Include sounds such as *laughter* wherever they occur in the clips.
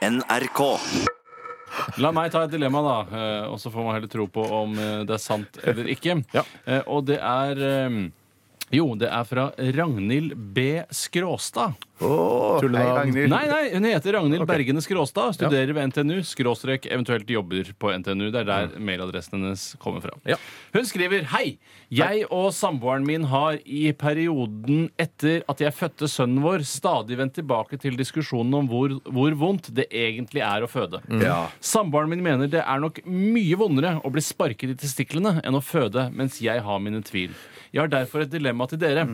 NRK. La meg ta et dilemma, da, eh, og så får man heller tro på om eh, det er sant eller ikke. *laughs* Ja. Eh, Og det er Jo, det er fra Ragnhild B. Skråstad. Åh, hei, Ragnhild. Nei, nei, hun heter Ragnhild Bergene Skråstad. Studerer ved NTNU, skråstrek eventuelt jobber på NTNU. Det er der mailadressen hennes kommer fra. Ja. Hun skriver Hei! Jeg og samboeren min har i perioden etter at jeg fødte sønnen vår, stadig vendt tilbake til diskusjonen om hvor, hvor vondt det egentlig er å føde. Ja. Samboeren min mener det er nok mye vondere å bli sparket i testiklene enn å føde, mens jeg har mine tvil. Jeg har derfor et dilemma til dere.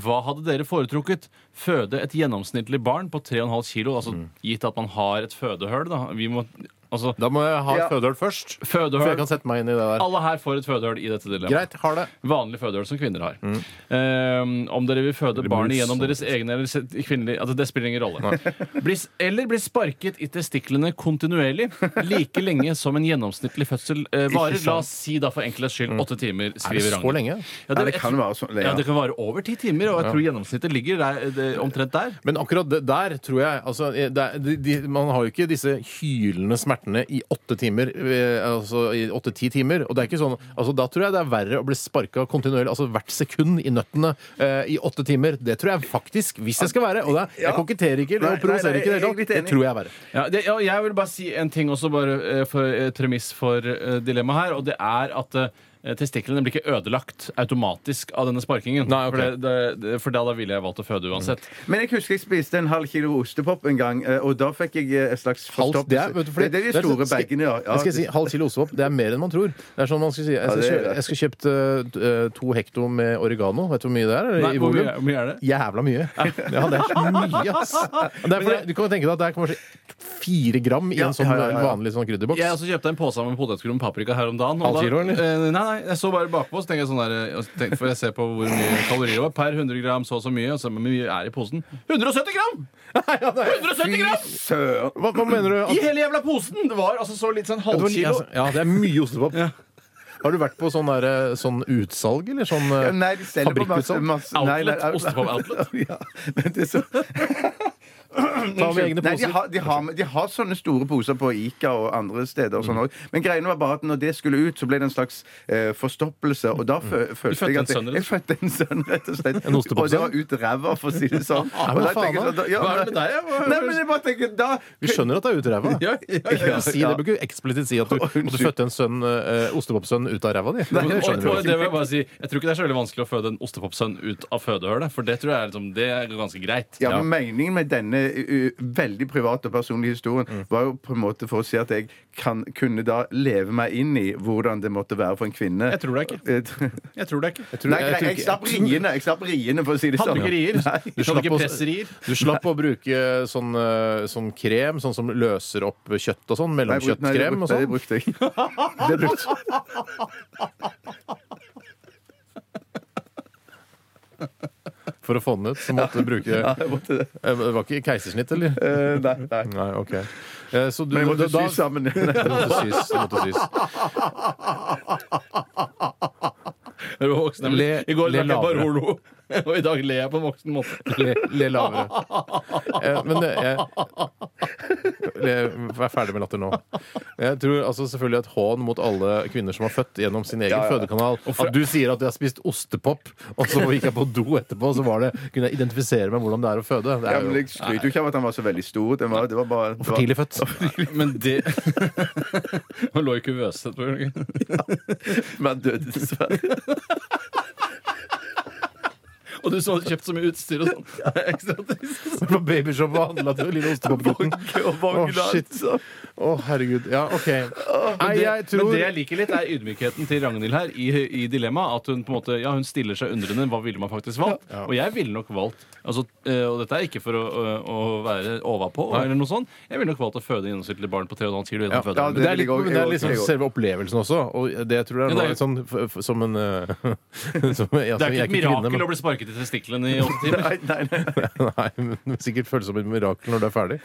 Hva hadde dere foretrukket? Føde et gjennomsnittlig barn på 3,5 kilo, altså gitt at man har et fødehull, da. Vi må, altså, Da må jeg ha et Ja. fødehull først. For jeg kan sette meg inn i det der. Alle her får et fødehull i dette dilemmaet. Greit, har det. Vanlig fødehull som kvinner har. Eh, om dere vil føde barnet gjennom sånn. deres egne eller se- kvinnelige altså Det spiller ingen rolle. Bli, s- eller bli sparket i testiklene kontinuerlig like lenge som en gjennomsnittlig fødsel eh, varer. La oss si da for enkelhets skyld åtte timer, Er det skriver så Ragnhild. lenge? Ja, Nei, det kan være sånn. ja, det kan være over ti timer, og jeg tror gjennomsnittet ligger der, det, omtrent der. Men akkurat det der tror jeg altså, det er, de, de, Man har jo ikke disse hylende smertene i åtte timer. eh, Altså i åtte-ti timer. Og det er ikke sånn altså, Da tror jeg det er verre å bli sparka kontinuerlig, altså hvert sekund i nøttene eh, i åtte timer. Det tror jeg faktisk, hvis jeg skal være. Og det, er- jeg koketterer ikke Nei, og provoserer nei, ikke i det jeg er hele litt tatt. Det enig. tror jeg er verre. Ja, det, ja, jeg vil bare si en ting også, bare eh, for et premiss for uh, dilemmaet her, og det er at eh, Testiklene blir ikke ødelagt automatisk av denne sparkingen. Nei, okay. For, det, det, for da, da ville jeg valgt å føde uansett. Men jeg husker jeg spiste en halv kilo ostepop en gang, eh, og da fikk jeg eh, et slags forstopp det, er, du, det er de store bagene, ja. ja. Jeg skal si, halv kilo ostepop, det er mer enn man tror. Det er sånn man skal si Jeg skal, jeg kjøpt uh, to hekto med oregano. Vet du hvor mye det er? Nei, i hvor, mye, hvor mye er det? Jævla mye. Ja, det er så mye, ass. *laughs* Det er fordi, du kan tenke deg at det er kanskje fire gram i en sånn vanlig sånn krydderboks. Jeg også kjøpte en pose med potetgull med paprika her om dagen. Halv kilo, eller? nei, nei, nei, jeg så bare bakpå, så tenker jeg sånn der, og for jeg ser på hvor mye kalorier det var. Per 100 gram så og så mye, og så hvor mye er i posen. 170 gram! 170 gram! Søren. Hva, hva mener du? I hele jævla posen! Det var altså så litt sånn Ja, halvkilo. ja, det er mye ostepop. Har du vært på sånn, der, sånn utsalg, eller sånn eh, Ja, fabrikkutsalg? Outlet, ostepop outlet. *laughs* Ja, men det er så *laughs* Ta med egne Nei, de poser. har, de, har, de har sånne store poser på Ica og andre steder. Og sånn også. Men greiene var bare at når det skulle ut, så ble det en slags eh, forstoppelse. Og da fø, følte jeg en at jeg, sønn, jeg fødte en sønn, rett og slett. *laughs* En ostepopsønn? og det var ut ræva, for å si det sånn. *laughs* men Og da faen, tenker jeg sånn, da- ja, Hva er det med deg? ja? Hva- Nei, men jeg bare tenker da Vi skjønner at det er ut ræva. *laughs* Ja, ja, ja. Ja, si, det bør ikke eksplisitt si at du, at du fødte en sønn, eh, ostepopsønn ut av ræva di. Det Og, skjønner og du. det vil jeg bare si Jeg tror ikke det er så veldig vanskelig å føde en ostepopsønn ut av fødehølet. For det tror jeg er, liksom, det er ganske greit. Ja, men Meningen med denne veldig private og personlige historien Mm. var jo på en måte for å si at jeg kan, kunne da leve meg inn i hvordan det måtte være for en kvinne. Jeg tror det ikke. Eh, Jeg tror det ikke. tror- Nei, jeg nei, jeg slapp riene, jeg slapp riene, for å si det sånn. ikke rier? Nei. Du slapp ikke å- Du slapp å bruke sånn, eh, sånn krem, sånn som løser opp kjøtt og sånn. Jeg brukte- nei, det Mellomkjøttkrem og brukte- det sånn. brukte jeg. *laughs* *laughs* For å få den ut, så måtte du bruke *laughs* Ja, jeg måtte det. Eh, Det var ikke keisersnitt, eller? Eh, nei, nei. Nei, OK. Eh, Så du, Men jeg måtte da- sy sammen. *laughs* Det måtte sys. Det måtte sys. Er du voksen? nemlig? Le- I går le lærte jeg bare lavere. holo, *laughs* og i dag ler jeg på en voksen måte. Le, le lavere. Eh, Men det, jeg, Vær ferdig med latter nå. Jeg tror altså selvfølgelig et hån mot alle kvinner som har født gjennom sin egen Ja, ja. fødekanal. At du sier at de har spist ostepop, og så gikk jeg på do etterpå, så var det, kunne jeg identifisere meg hvordan det er å føde. Det Ja, er men jo jeg skryter jo ikke av at han var så veldig stor. Det var, det var bare det for var- tidlig født. Men det *laughs* Han lå i kuvøse. tror jeg. Men han døde dessverre. *laughs* Og du som hadde kjøpt så mye utstyr og sånn. *laughs* Ekstra trist. På babyshop og handla til lille ostepopgutten. Å, shit. Å, herregud. Ja, OK. Nei, det, jeg tror Men det jeg liker litt, er ydmykheten til Ragnhild her i, i dilemmaet. At hun på en måte, ja, hun stiller seg undrende. Hva ville man faktisk valgt? Og jeg ville nok valgt altså, eh, Og dette er ikke for å, å være overpå, eller noe sånt. Jeg ville nok valgt å føde gjennomsnittlig barn på 3,5 kilo. Ja, ja, det, det er litt, jeg men det er liksom selve opplevelsen også. Og det tror jeg Ja, er det er litt sånn f- f- som en eh, som, *laughs* ja, Det er ikke et mirakel kvinne, å bli sparket i testiklene i åtte timer. Nei, nei, nei. men, nei, men sikkert føles som et mirakel når du er ferdig.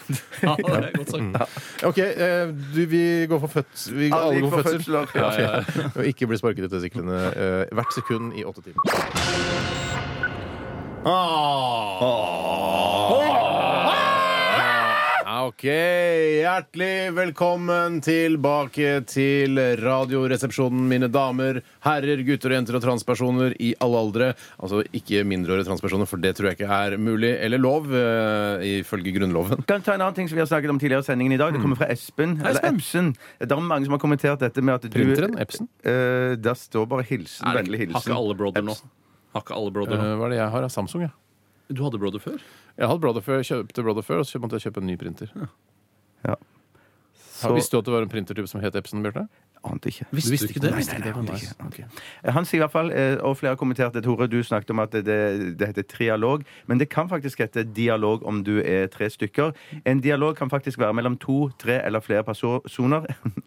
Ja, det er godt sagt. OK, eh, du, vi går for fødsel. Vi, går, alle går for for fødsel. Ja, ja, ja. Og ikke bli sparket i testiklene eh, hvert sekund i åtte timer. Ja, Ok, hjertelig velkommen tilbake til Radioresepsjonen, mine damer, herrer, gutter og jenter og transpersoner i alle aldre. Altså ikke mindreårige transpersoner, for det tror jeg ikke er mulig eller lov, eh, ifølge Grunnloven. Kan ta en annen ting som vi har snakket om tidligere i sendingen i dag. Det kommer fra Espen. Eller Epsen. Det er mange som har kommentert dette med at du Printeren, Epsen? Eh, der står bare hilsen. Er det- Vennlig Har hilsen. ikke alle Broder nå? Har ikke alle Broder nå? Eh, Hva er det jeg har? Samsung, ja. Du hadde Broder før? Jeg hadde før, jeg kjøpte Brother før, og så måtte jeg kjøpe en ny printer. Ja. Så... Visste du at det var en printertype som het Epson, Bjarte? Ante ikke. Visste du ikke det? Nei, nei, nei, ikke nei, det? ante ikke. Han sier i hvert fall, eh, og flere har kommentert det, Tore, du snakket om at det, det heter trialog. Men det kan faktisk hete dialog om du er tre stykker. En dialog kan faktisk være mellom to, tre eller flere personer.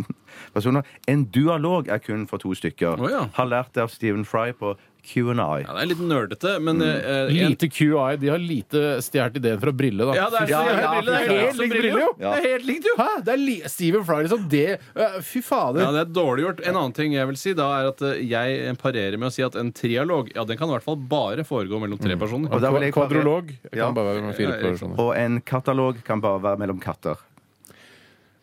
*laughs* personer. En dualog er kun for to stykker. Oh, ja. Har lært det av Stephen Fry på Q&I. Ja, det er litt nerdete, men eh, en- Lite QI. De har lite stjålet ideen fra Brille, da. Ja, det er Ja, så jævlig ja, brille. Det er helt likt brille, jo! Ja. Det er helt likt, jo! Hæ? Det er li Stephen Fry, liksom. Det øh, Fy fader. Ja, det er dårlig gjort. En annen ting jeg vil si, da er at eh, jeg parerer med å si at en trialog ja, den kan i hvert fall bare foregå mellom tre personer. Og da vil jeg Kvadrolog kan Ja. bare være med fire Ja, personer. Og en katalog kan bare være mellom katter.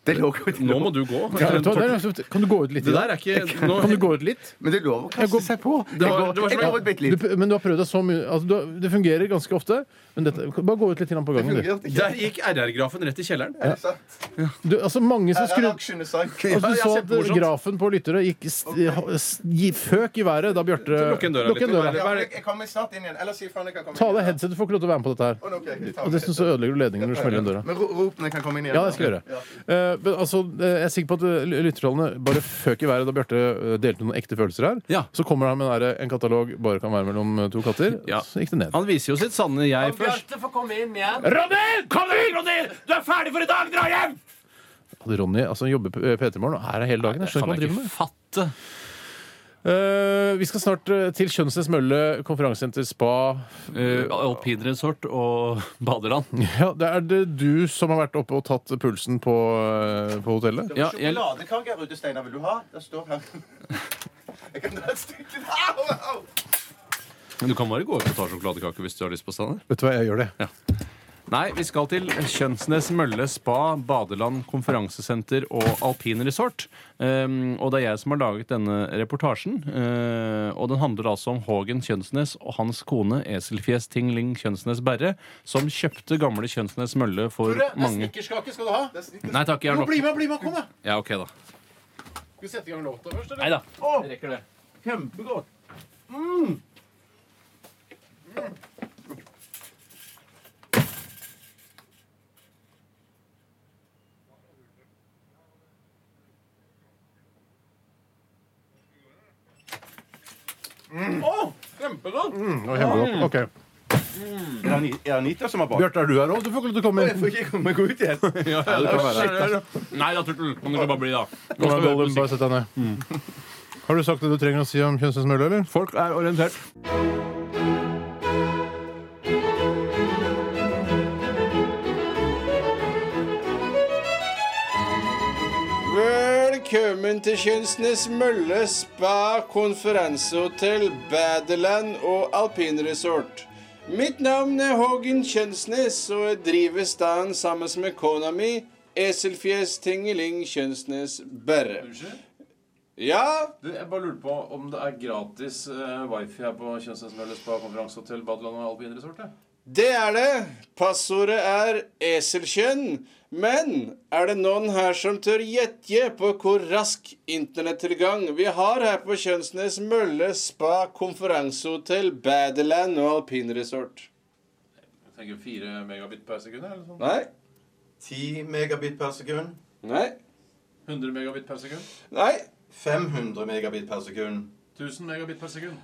Det lå jo Nå må du gå. Ja, vet du hva, det er- kan du gå ut litt? Det der er ikke nå, Kan du gå ut litt? Men det lover å kaste seg på. Jeg Det var- går, det var jeg som- går ut bitte Du, litt. men du har prøvd deg så mye altså, du, har- Det fungerer ganske ofte. Men dette, bare gå ut litt grann på gangen. Du. Fungerte ikke. Der gikk RR-grafen rett i kjelleren. Er det sant? Du, altså, mange som skrudde Aksjene sank. Altså, du Ja, så ser at morsomt. grafen på lyttere gikk st s- gi- føk i været da Bjarte Lukk igjen døra litt. Ja, men jeg- jeg kommer snart inn igjen. Eller si ifra når jeg kan komme Ta av deg headset, du får ikke lov til å være med på dette her. Jeg Og dessuten så ødelegger du ledningen når du smeller igjen døra. Men ro- rop når jeg kan komme inn igjen. Ja, det skal jeg gjøre. Eh, men altså, eh, jeg er sikker på at eh, lyttertallene bare føk i været da Bjarte eh, delte noen ekte følelser her. Ja. Så kommer han med der, en katalog bare kan være mellom to katter. Ja. Så gikk det ned. Han viser jo sitt sanne jeg først. får komme inn igjen. Ronny! Kom inn, Ronny! Du er ferdig for i dag! Dra hjem! Hadde Ronny altså, han jobber på P3 Morgen og er her hele dagen. Jeg skjønner ikke hva han driver med. fatte. Eh, vi skal snart eh, til Kjønnsnes Mølle konferansesenter spa. Uh, Alpinresort og *laughs* badeland. Ja, Det er det du som har vært oppe og tatt pulsen på, eh, på hotellet? Ja, jeg, Sjokoladekake her ute, Steinar. Vil du ha? Det står her. *laughs* Jeg kan ta et stykke. Au, au! men du kan bare gå ut og ta sjokoladekake hvis du har lyst på Steinar. Vet du hva, jeg gjør det. Nei, vi skal til Kjønsnes Mølle spa, badeland, konferansesenter og alpinresort. Um, og det er jeg som har laget denne reportasjen. Uh, og den handler altså om Hågen Kjønsnes og hans kone Eselfjes Tingling Kjønsnes Berre, som kjøpte gamle Kjønsnes Mølle for mange snickerskake skal du ha. Nei takk, jeg har nok. Bli med, bli med, kom da! Ja, ok, da. Skal vi sette i gang låta først, eller? Nei da. Jeg rekker det. Kjempegodt. Kjempegodt! Nå er kjempegodt. Ok. Er det Ani- er det Anita som har bakt? Bjarte, er du her òg? Du får ikke lov til å komme Jeg får ikke komme gå ut igjen. *laughs* Ja, du kan være her. Nei da, Turtel. Kan du ikke bare bli, da? Nå Kom skal vi høre Gollum, musikk. bare sett deg ned. Har du sagt det du trenger å si om kjønnsdelsmølle, eller? Folk er orientert. Velkommen til Kjønsnes Mølle spa, konferansehotell, badeland og alpinresort. Mitt navn er Hågen Kjønsnes, og jeg driver staden sammen med kona mi, Eselfjes Tingeling Kjønsnes Berre. Ja, Du, jeg bare lurer på om det er gratis uh, wifi her på Kjønsnes Mølle spa, konferansehotell, badeland og alpinresort? Ja. Det er det. Passordet er eselkjønn. Men er det noen her som tør gjette på hvor rask internettilgang vi har her på Kjønsnes Mølle spa, konferansehotell, badeland og alpinresort? Jeg tenker 4 megabit per sekund? eller sånn. Nei? 10 megabit per sekund. Nei? 100 megabit per sekund? Nei? 500 megabit per sekund. 1000 megabit per sekund?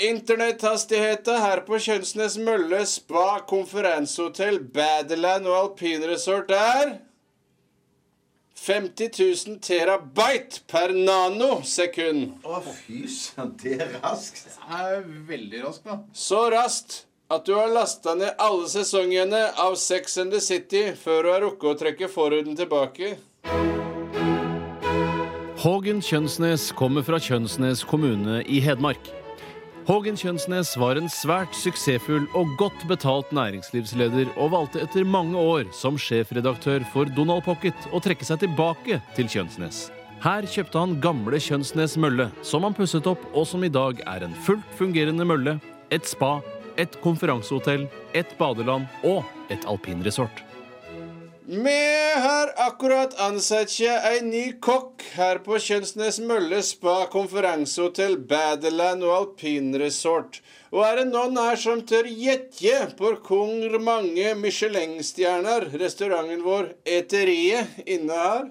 Internetthastigheten her på Kjønsnes Mølle spa, konferansehotell, badeland og alpinresort er 50 000 terabyte per nanosekund. Å, fy søren, det er raskt. Det er veldig raskt, da. Så raskt at du har lasta ned alle sesongene av Sex and the City før du har rukket å trekke forhuden tilbake. Hågen Kjønsnes kommer fra Kjønsnes kommune i Hedmark. Hågen Kjønsnes var en svært suksessfull og godt betalt næringslivsleder, og valgte etter mange år som sjefredaktør for Donald Pocket å trekke seg tilbake til Kjønsnes. Her kjøpte han gamle Kjønsnes mølle, som han pusset opp, og som i dag er en fullt fungerende mølle, et spa, et konferansehotell, et badeland og et alpinresort. Vi har akkurat ansatt en ny kokk her på Kjønsnes Mølle spa, konferansehotell, badeland og alpinresort. Og er det noen her som tør gjette på hvor mange Michelin-stjerner restauranten vår Eteriet innehar?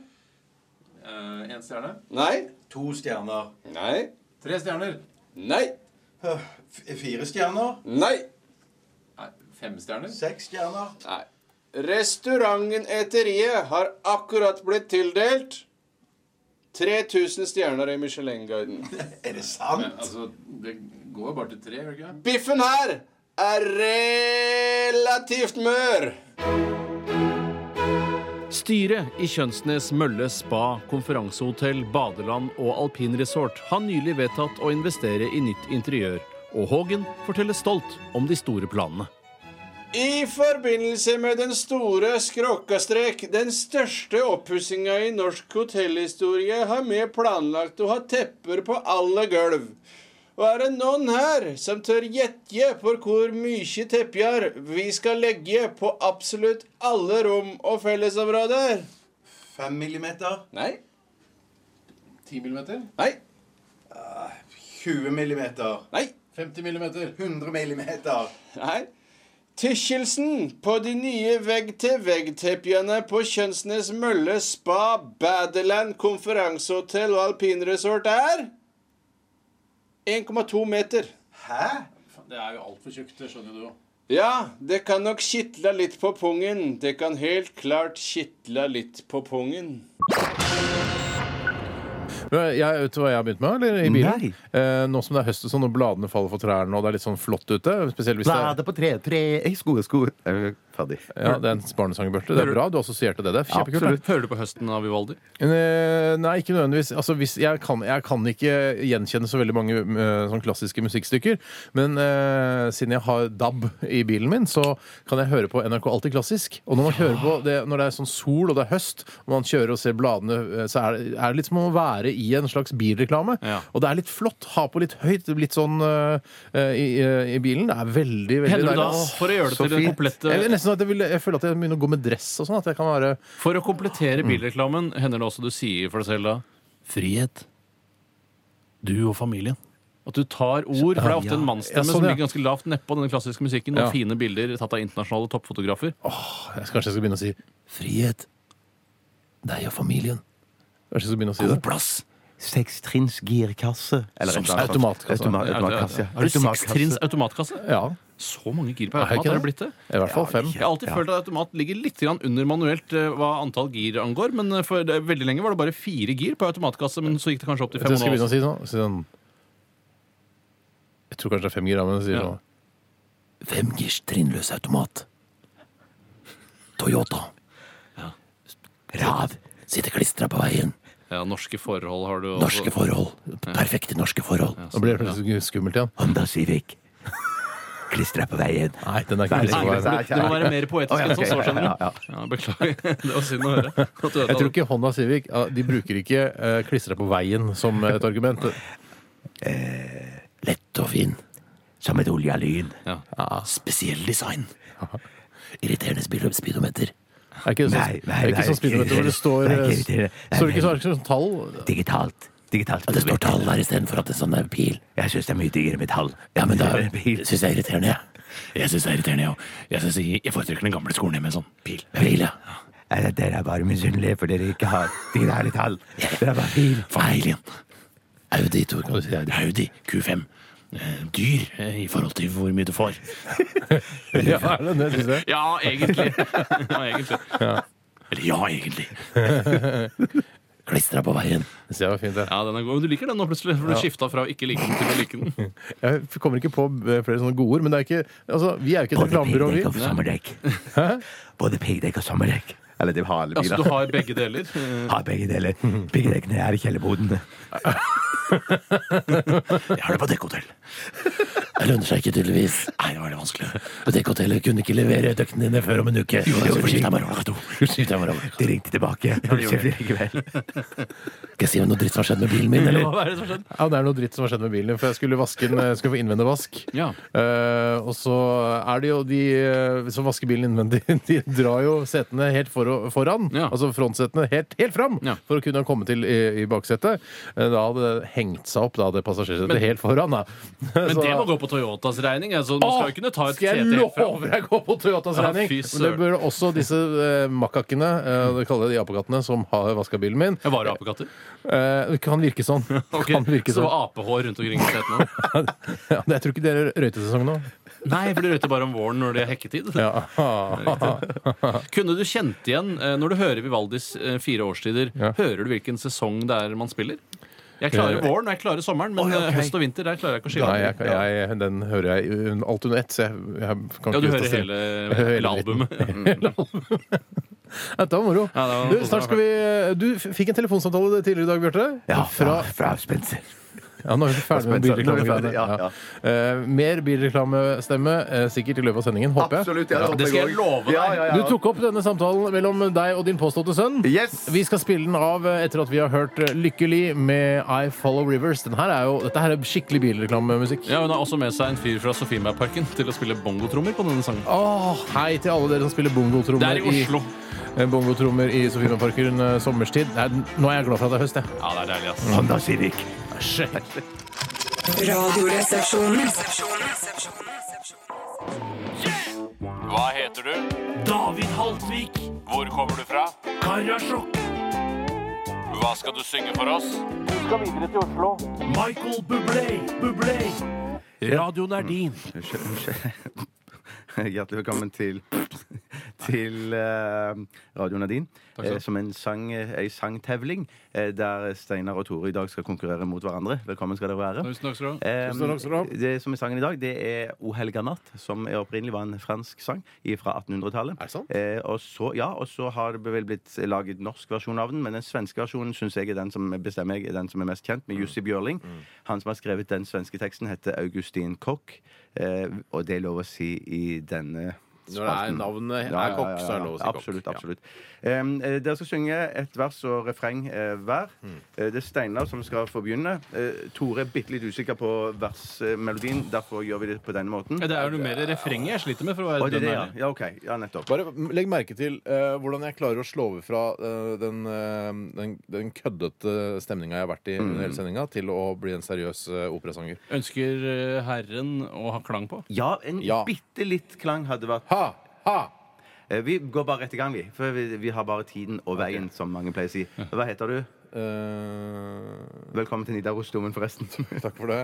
en stjerne. Nei? To stjerner. Nei? Tre stjerner. Nei? Fire stjerner. Nei? Fem stjerner. Seks stjerner. Nei. Restauranten Eteriet har akkurat blitt tildelt 3000 stjerner i Michelin-guiden. *laughs* Er det sant? Altså, det går bare til tre, gjør det ikke? Biffen her er relativt mør. Styret i Kjønsnes Mølle spa, konferansehotell, badeland og alpinresort har nylig vedtatt å investere i nytt interiør, og Hågen forteller stolt om de store planene. I forbindelse med den store skråkastrek, den største oppussinga i norsk hotellhistorie, har vi planlagt å ha tepper på alle gulv. Og er det noen her som tør gjette på hvor mye tepper vi skal legge på absolutt alle rom og fellesområder? Fem millimeter. Nei. Ti millimeter? Nei. 20 millimeter. Nei. 50 millimeter? 100 millimeter. Nei. Tykkelsen på de nye vegg-til-vegg-teppene på Kjønsnes Mølle spa, badeland, konferansehotell og alpinresort er 1,2 meter. Hæ? Det er jo altfor tjukt, det skjønner du jo. Ja, det kan nok kitle litt på pungen. Det kan helt klart kitle litt på pungen. Men Jeg, vet du hva jeg har begynt med eller, i bilen? Nei. Eh, nå som det er høst og sånn, og bladene faller for trærne, og det er litt sånn flott ute Spesielt hvis det er Bladet på tre, tre, sko, sko. Er Ferdig. ja, det er en barnesang, Bjarte. Det er bra. Du assosierte det. Det er kjempekult. Absolutt. Hører du på høsten av Vivaldi? Eh, Nei, ikke nødvendigvis. Altså, hvis, jeg, kan, jeg kan ikke gjenkjenne så veldig mange eh, sånn klassiske musikkstykker. Men eh, siden jeg har DAB i bilen min, så kan jeg høre på NRK Alltid Klassisk. Og når man hører på det når det er sånn sol og det er høst, og man kjører og ser bladene, eh, så er det, er det litt som å være i en slags bilreklame. Ja. Og det er litt flott. Ha på litt høyt, litt sånn uh, i, i bilen. Det er veldig, veldig Hender du da, deilig. for å gjøre det til det komplette komplett Jeg, nesten at jeg, vil, jeg føler at jeg begynner å gå med dress og sånn. At jeg kan være For å komplettere bilreklamen hender det også du sier for deg selv da Frihet. Du og familien. At du tar ord, for det er ofte en mannsstemme Ja, sånn, som ja. ligger ganske lavt nedpå denne klassiske musikken, Ja. og fine bilder tatt av internasjonale toppfotografer. jeg, Kanskje jeg skal begynne å si frihet. Deg og familien. Kanskje jeg skal begynne å si det. plass! Sekstrinns girkasse. Eller Som automatkasse. automatkasse. Automa- automatkasse. Har du sekstrinns automatkasse? Ja. Så mange gir på Er automat har det? blitt det? I hvert fall fem. Jeg har alltid følt at automat ligger litt under manuelt eh, hva antall gir angår, men eh, for veldig lenge var det bare fire gir på automatkasse, men så gikk det kanskje opp til Jeg fem. skal begynne å si sånn. Sånn Jeg tror kanskje det er fem gir, men jeg sier Ja. sånn Fem girs trinnløs automat. Toyota. Rav. Sitter klistra på veien. Ja, norske forhold har du også. forhold. Perfekte norske forhold. Nå blir det plutselig skummelt igjen. Honda Civic. Klistra på veien. Nei, den er ikke klistra på veien. Det må være mer poetisk enn som så, skjønner du. ja, Ja, beklager. *laughs* Det var synd å høre. Jeg tror ikke Honda Civic De bruker ikke uh, klistra på veien som et argument. Lett og fin. Som et oljelyn. Ja. Spesiell design. Irriterende speedo- speedometer. Er ikke det sånn, Nei, nei, er ikke sånn hvor det står Nei, eh, ikke. Nei, Står det ikke sånn, sånn tall? Digitalt. Digitalt. det står tall der istedenfor at det er sånn der pil. Jeg syns det er mye diggere metall. Ja, men da syns jeg er irriterende, jeg. Jeg syns det er irriterende, jeg òg. Jeg, foretrekker den gamle skolen med sånn pil. Pil, ja. Nei, Dere er bare misunnelige for dere ikke har digitale tall. *laughs* Dere er bare pil. Feil igjen. Audi. Audi Q5. Eh, dyr eh, i forhold til hvor mye du får. *laughs* ja, er det det, du sier? Ja, egentlig. Ja, egentlig. Eller ja, egentlig. Klistra på veien. Det var fint, det. Ja, den er god. Men du liker den nå plutselig, for du skifta fra å ikke like den til å like den. *laughs* Jeg kommer ikke på eh, flere sånne gode ord, men det er ikke Altså, vi er jo ikke et reklamebyrå, vi. sommerdekk. Både piggdekk og sommerdekk. Eller de har alle Altså, du har begge deler. *laughs* Har begge deler. Begge dekkene er i kjellerboden. *laughs* Jeg har det på dekkhotell. Det lønner seg ikke, tydeligvis. Nei, det var det vanskelig. Dekkhotellet kunne ikke levere døktene dine før om en uke. Jo, jo. De ringte tilbake. Skal jeg si noe dritt som har skjedd med bilen min, eller? Hva er det som har skjedd? Ja, det er noe dritt som har skjedd med bilen din, for jeg skulle vaske den, jeg skulle få innvendig vask. Ja. Eh, og så er det jo de eh, som vasker bilen innvendig, *laughs* de drar jo setene helt for, foran. Ja. Altså frontsetene helt, helt fram Ja. for å kunne komme til i, i baksetet. Eh, Da hadde det hengt seg opp, da, det passasjersetet helt foran. Da. *laughs* Men Så- det må gå på Toyotas regning. Altså, nå skal jo kunne ta et skal jeg love deg gå på Toyotas Ja, regning! fy Men det søren. bør også disse eh, makkakkene, eh, det kaller jeg de apekattene, som har vaska bilen min. Jeg var apekatter. Eh, det kan virke sånn. *laughs* Ok, Kan virke Så sånn. apehår rundt omkring i setene. *laughs* Ja, jeg tror ikke det er røytesesong nå. Nei, for det røyter bare om våren når det er hekketid. Ja. *laughs* Kunne du kjent igjen, eh, når du hører Vivaldis eh, fire årstider, Ja. hører du hvilken sesong det er man spiller? Jeg klarer Eh, våren og jeg klarer sommeren, men Oi, ok. eh, høst og vinter der klarer jeg ikke å skille. Nei, jeg, jeg, den hører jeg un- alt under ett, så jeg, jeg kan Ja, du ikke hører *laughs* hele, hele albumet. *laughs* Dette var moro. Ja, det var- du, snart skal vi, du f- fikk en telefonsamtale tidligere i dag, Bjarte. Ja, fra, fra Spencer. Ja, nå er vi ferdig med bilreklamegreiene. ja, Ja. Eh, mer bilreklamestemme eh, sikkert i løpet av sendingen, håper jeg. Absolutt. Ja, Det skal jeg love deg. Ja, ja, ja. Du tok opp denne samtalen mellom deg og din påståtte sønn. Yes! Vi skal spille den av eh, etter at vi har hørt Lykkelig med I Follow Rivers. Den her er jo, dette her er skikkelig bilreklamemusikk. Ja, Hun har også med seg en fyr fra Sofienbergparken til å spille bongotrommer på denne sangen. Åh, hei til alle dere som spiller bongotrommer Det er i Oslo. I bongotrommer i Sofiemarken eh, sommerstid. Nei, nå er jeg glad for at det er høst, jeg. Ja, det er deilig, ass. Honda Civic. Radioresepsjonen. Hva heter du? David Haltvik. Hvor kommer du fra? Karasjok. Hva skal du synge for oss? Du skal videre til Oslo. Michael Bublé, Bublé. Radioen er din. *laughs* Hjertelig velkommen til, *laughs* til eh, Radio Nadine. Eh, som en, sang, eh, en sangtevling eh, der Steinar og Tore i dag skal konkurrere mot hverandre. Velkommen skal dere være. Tusen takk skal du ha. Eh, Tusen takk skal du ha. det som er sangen i dag, det er O helga natt, som er opprinnelig var en fransk sang fra 1800-tallet. Er det sant? Eh, og så, ja, og så har det vel blitt laget norsk versjon av den, men den svenske versjonen syns jeg er den som bestemmer jeg, er den som er mest kjent, Mm. med Jussi Bjørling. Han som har skrevet den svenske teksten, heter Augustin Koch, eh, og det er lov å si i denne Når det er navnet er kokk, så er det lov å si kokk. Absolutt. Absolutt. Eh, dere skal synge et vers og refreng eh, hver. Mm. Eh, det er Steinar som skal få begynne. Eh, Tore er bitte litt usikker på versmelodien, derfor gjør vi det på denne måten. Ja, Det er jo mer refrenget jeg sliter med, for å være det det, ja. ja, OK. Ja, nettopp. Bare legg merke til eh, hvordan jeg klarer å slå over fra eh, den, den, den køddete stemninga jeg har vært i under hele sendinga, til å bli en seriøs eh, operasanger. Ønsker Herren å ha klang på? Ja, en Ja. bitte litt klang hadde vært Ha! Ha! Eh, Vi går bare rett i gang, vi. For vi, vi har bare tiden og veien, som mange pleier å si. Hva heter du? Uh... Velkommen til Nidarosdomen, forresten. takk for det.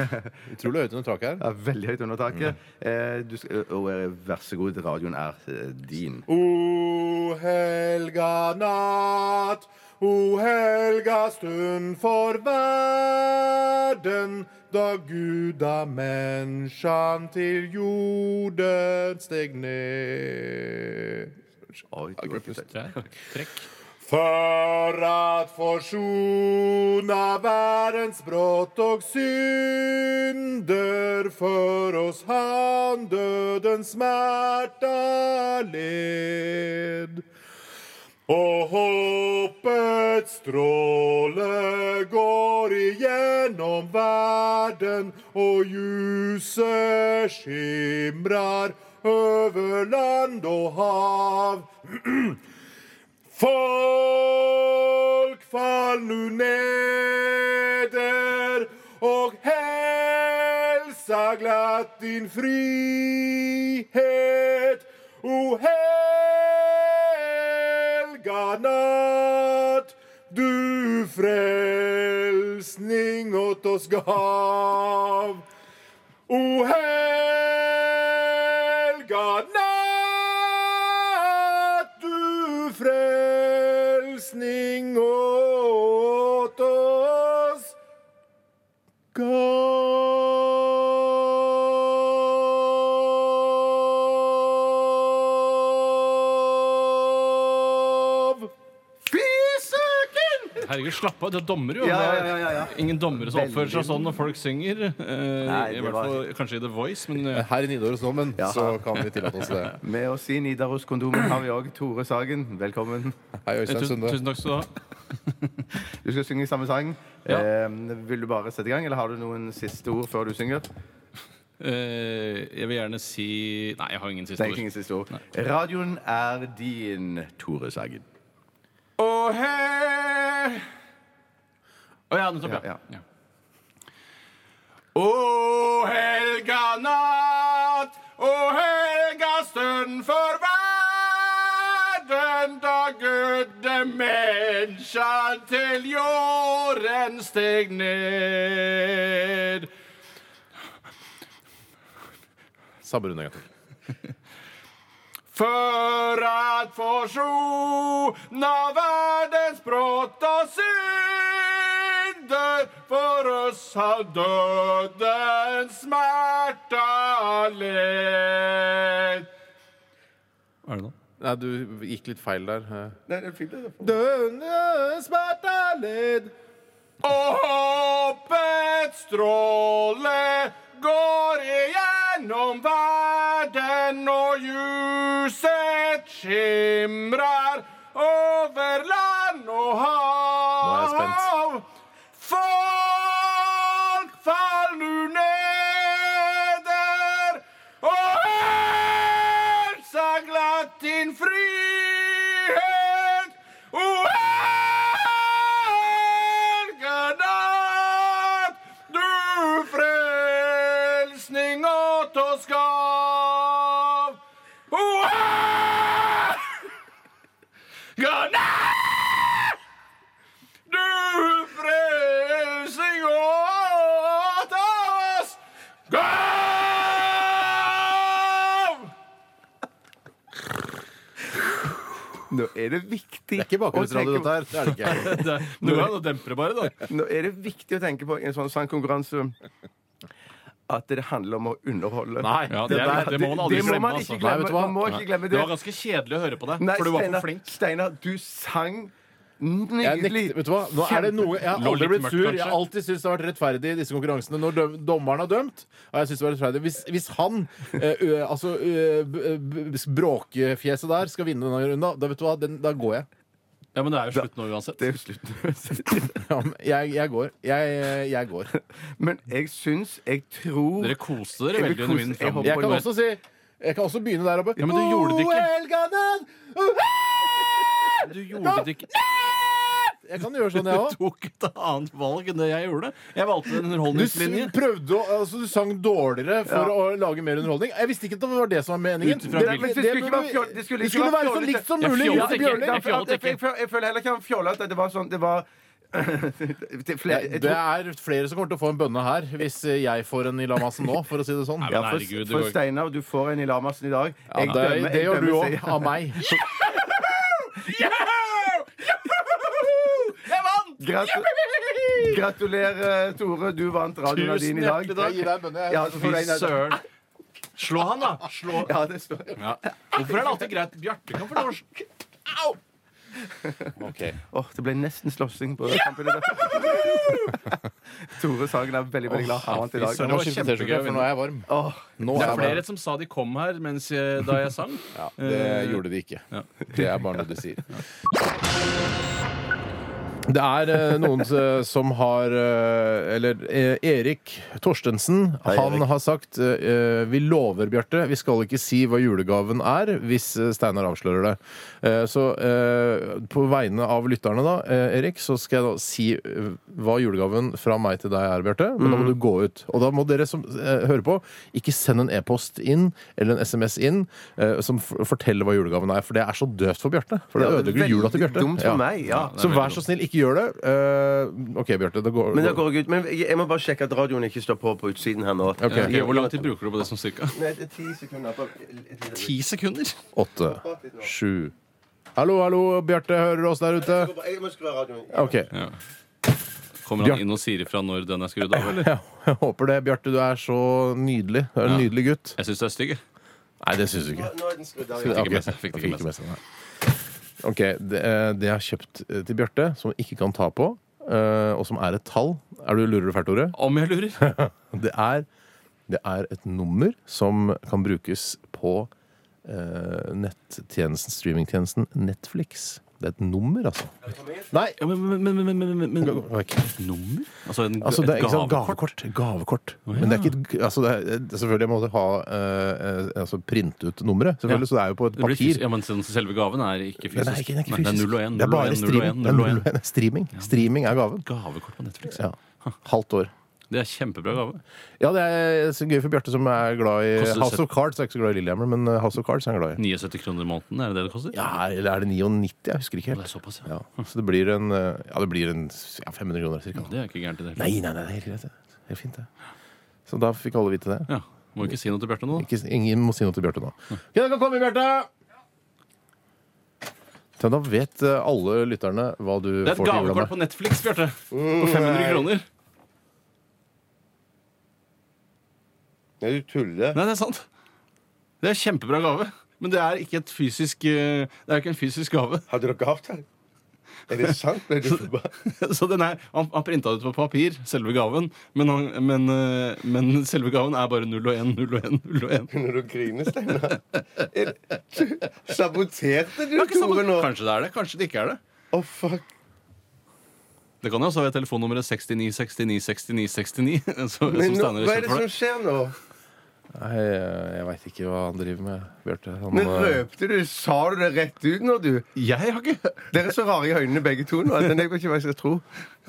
*laughs* Utrolig høyt under taket her. Ja, veldig høyt under taket. Mm. du skal, og eh, vær så god, radioen er eh, din. O helga natt, o helga stund for verden, da av menneskene til jorden steg ned. Oi, at ikke. Trekk. Forsona verdens brott og synder for oss han dødens smerta led. Och håpets stråle går igjennom verden, og ljuset skimrar over land og hav. *clears throat* Folk fall nu neder og hälsa glatt din frihet. O helga natt, du frelsning åt oss gav. O helga natt, du frelsning åt Herregud, slapp av. Du er dommer, jo. Ja, ja, ja, ja, ja. Ingen dommere som oppfører seg sånn når folk synger. Eh, Nei, I hvert var- fall kanskje i The Voice, men eh, Her i Nidarosdomen Ja. så kan vi tillate oss det. *laughs* Med oss i Nidaroskondomen har vi òg Tore Sagen. Velkommen. Hei, Øystein tusen, Sunde. tusen takk skal du ha. *laughs* Du skal synge samme sang. Ja. Eh, vil du bare sette i gang, eller har du noen siste ord før du synger? Eh, jeg vil gjerne si Nei, jeg har ingen siste Det er ord. ingen siste ord. Radioen er din, Tore Sagen. Å, he... Å ja, nettopp, Ja, ja. ja. Å, helga natt, å, helga stund for verden da Gudde menneskene til jorden steg ned. Samme runde en gang til. *laughs* För at forsona verdens brått og synder for oss har dødens smerte led Hva er det nå? Nei, du gikk litt feil der. Nei, det er fint, det. Døden Og håpets stråle går igjennom verden, og ljuset skimrer over land og hav. er jeg spent. Folk fall nu Nå er det viktig Det er ikke bakgrunnsradio, dette her. Det er det ikke. *laughs* Nå er det demper det bare, da. *laughs* Nå er det viktig å tenke på i en sånn sangkonkurranse at det handler om å underholde. Nei, Ja, det, er, det må man aldri det må glemme. man Altså. ikke glemme. Nei, vet du hva? Man må ikke glemme Det det. var ganske kjedelig å høre på deg, Nei, for du var Steinar, for flink. Steinar, du sang Jeg nydelig. nekter, vet du hva? Nå er det noe, jeg har aldri blitt sur. Jeg har alltid syntes det har vært rettferdig i disse konkurransene når døm, dommeren har dømt. Og jeg synes det var rettferdig Hvis, hvis han, eh, ø, altså bråkefjeset der, skal vinne denne runden, da vet du hva, den, da går jeg. Ja, Men det er jo slutt nå uansett. Det er jo slutt. *laughs* Ja, men jeg, jeg går. Jeg, jeg går. Men jeg syns Jeg tror Dere koser dere Jeg veldig under min jeg Jeg kan også si Jeg kan også begynne der oppe. Ja, men du gjorde det ikke. Du gjorde det ikke. Jeg kan gjøre sånn, jeg Du tok et annet valg enn det jeg gjorde. Jeg valgte en Du s- underholdningslinje. prøvde å, altså du sang dårligere for å lage mer underholdning. Jeg visste ikke at det var det som var meningen. Ut ifra Det- hvilken- Men det skulle ikke være fjoll- det skulle ikke være være så fjollete. likt som mulig. ikke. Ja, Ja, for jeg, jeg, jeg føler heller ikke han fjollet at Det var sånn Det var *laughs* det flere, jeg Det tror, er flere som kommer til å få en bønne her, hvis jeg får en i lamassen nå, for å si det sånn. Nei, ja, for, herregud, det for går- Steinar, du får en i Lamassen i dag. Ja, Jeg det, dømmer- det jeg gjør du dømmer òg, av meg. *laughs* Jeg vant! Gratu Gratulerer, Tore. Du vant radioen av din i dag. Jeg gir deg en bønne. Ja, så får du en av- søren. Slå han, da. Slå. Ja, det står Ja. Hvorfor er det alltid greit? Bjarte kan få lov å Au! Ok. Åh, det ble nesten slåssing på kampen i dag. *laughs* Tore Sagen er veldig veldig glad. Han vant i dag. Nå, nå er jeg varm. Åh, Nå Det er er flere varm. som sa de kom her mens jeg, da jeg sang. Ja, det gjorde de ikke. Ja. Det er bare noe de sier. Det er eh, noen eh, som har eh, Eller eh, Erik Torstensen. han Erik. har sagt eh, Vi lover, Bjarte, vi skal ikke si hva julegaven er hvis eh, Steinar avslører det. Eh, så eh, på vegne av lytterne, da, eh, Erik, så skal jeg da si eh, hva julegaven fra meg til deg er, Bjarte. Men da må du gå ut. Og da må dere som eh, hører på, ikke send en e-post inn eller en SMS inn eh, som f forteller hva julegaven er. For det er så døvt for Bjarte. For det ødelegger jula til Bjarte. Dumt for Ja. meg, ja. Så vær så snill, ikke gjør det. Eh, OK, Bjarte. Det går, Men det går ut. Men jeg må bare sjekke at radioen ikke står på på utsiden her nå. Ok. Ok, Hvor lang tid bruker du på det som cirka? Nei, det er ti sekunder. på- Ti sekunder? Åtte, sju Hallo, hallo, Bjarte. Hører du oss der ute? Jeg må skru av radioen. OK. Ja. Kommer han inn og sier ifra når den er skrudd av, eller? Ja, jeg håper det. Bjarte, du er så nydelig. Du er en Ja. nydelig gutt. Jeg syns du er stygg. jeg. Nei, det syns du ikke. Nå er den skrudd av. Ok, ikke med seg, fikk det ikke fikk med med seg, nei. Ok, det, eh, det jeg har kjøpt eh, til Bjarte, som ikke kan ta på, eh, og som er et tall Er du lurer du fælt, Tore? Om jeg lurer. *laughs* Det er, det er et nummer som kan brukes på eh, nettjenesten, streamingtjenesten Netflix. Det er et nummer, altså. Nei! Ja, men, men, men, men, men, men, men. Nummer? Altså, en, Altså, det er et gavekort. gavekort. gavekort? gavekort. ja. Men det er ikke et, altså, det er, selvfølgelig må du ha eh, eh, altså, printe ut nummeret, selvfølgelig, Ja. så det er jo på et papir. ja, men sånn selve gaven er ikke fysisk. Den er ikke, den er ikke fysisk. Men Det er 0 og én. Det er bare streaming. Det er null og en. Streaming. Streaming er gaven. Gavekort på Netflix. Ja. Halvt år. Det er kjempebra gave. Ja, det er så gøy for Bjarte, som er glad i Koster House of Cards. Er ikke så glad i Lillehammer, men uh, House of Cards er han glad i. 79 kroner i måneden, er det det det koster? Ja, eller er det 99? Jeg husker ikke Det er helt. såpass, ja. Ja, så det blir en, uh, ja, det blir en ja, 500 kroner cirka. Det er ikke gærent i det hele tatt. Nei, nei, nei, det er helt greit. det. Helt fint, det. Så da fikk alle vite det. Ja. Må ikke si noe til Bjarte nå, da. Ikke, ingen må si noe til Bjarte nå. Ok, da kan komme, Bjarte! Da vet uh, alle lytterne hva du får til jula. Det er et gavekort på Netflix, Bjarte. På 500 kroner. Nei, du tuller. Nei, det er sant. Det er kjempebra gave. Men det er ikke et fysisk eh, Det er ikke en fysisk gave. Hadde dere avtale? Er det sant? Ble du forbanna? *laughs* Så den er, Han, han printa det ut på papir, selve gaven, men, han, men, eh, men selve gaven er bare 0 og 1, 0 og 1, 0 og 1. Begynner du å grine, Steinar? Er det- Saboterte du, Tore, nå? Kanskje det er det, kanskje det ikke er det. Fuck. Det kan jo også være telefonnummeret 69 69 69 69. Så, Men nå, Steinar hva er det som skjer nå? Nei, jeg, veit ikke hva han driver med, Bjarte. Han, Men røpte du? Sa du det rett ut nå, du? Jeg har ikke Dere er så rare i øynene begge to nå. at Jeg vet ikke hva jeg skal tro.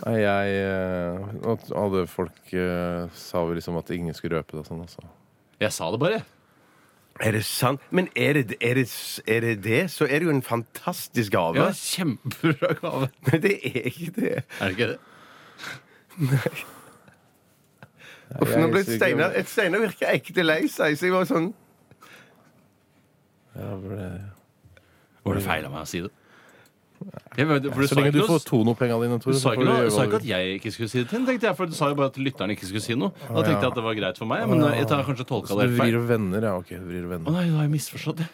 Nei, jeg uh, Alle folk uh, sa vel liksom at ingen skulle røpe det og sånn, altså. Jeg sa det bare. Er det sant? Men er det er det, er det, det, så er det jo en fantastisk gave. Ja, kjempebra gave. Men det er ikke det. Er det ikke det? Uff, nå ble Steinar et Steinar virker ekte lei seg, så jeg var sånn Ja, ble... Var det feil av meg å si det? Jeg vet, for du Så sa lenge du ikke får noe- Tono-penga dine, du sa så ikke, du noe, gjøre sa hva ikke du at jeg ikke skulle si det til den, tenkte jeg, for du sa jo bare at lytteren ikke skulle si noe. Da tenkte jeg at det var greit for meg, men jeg tar kanskje tolka Så det du vrir feil. og venner, ja. Ok, du vrir og Å nei, da har jeg misforstått det.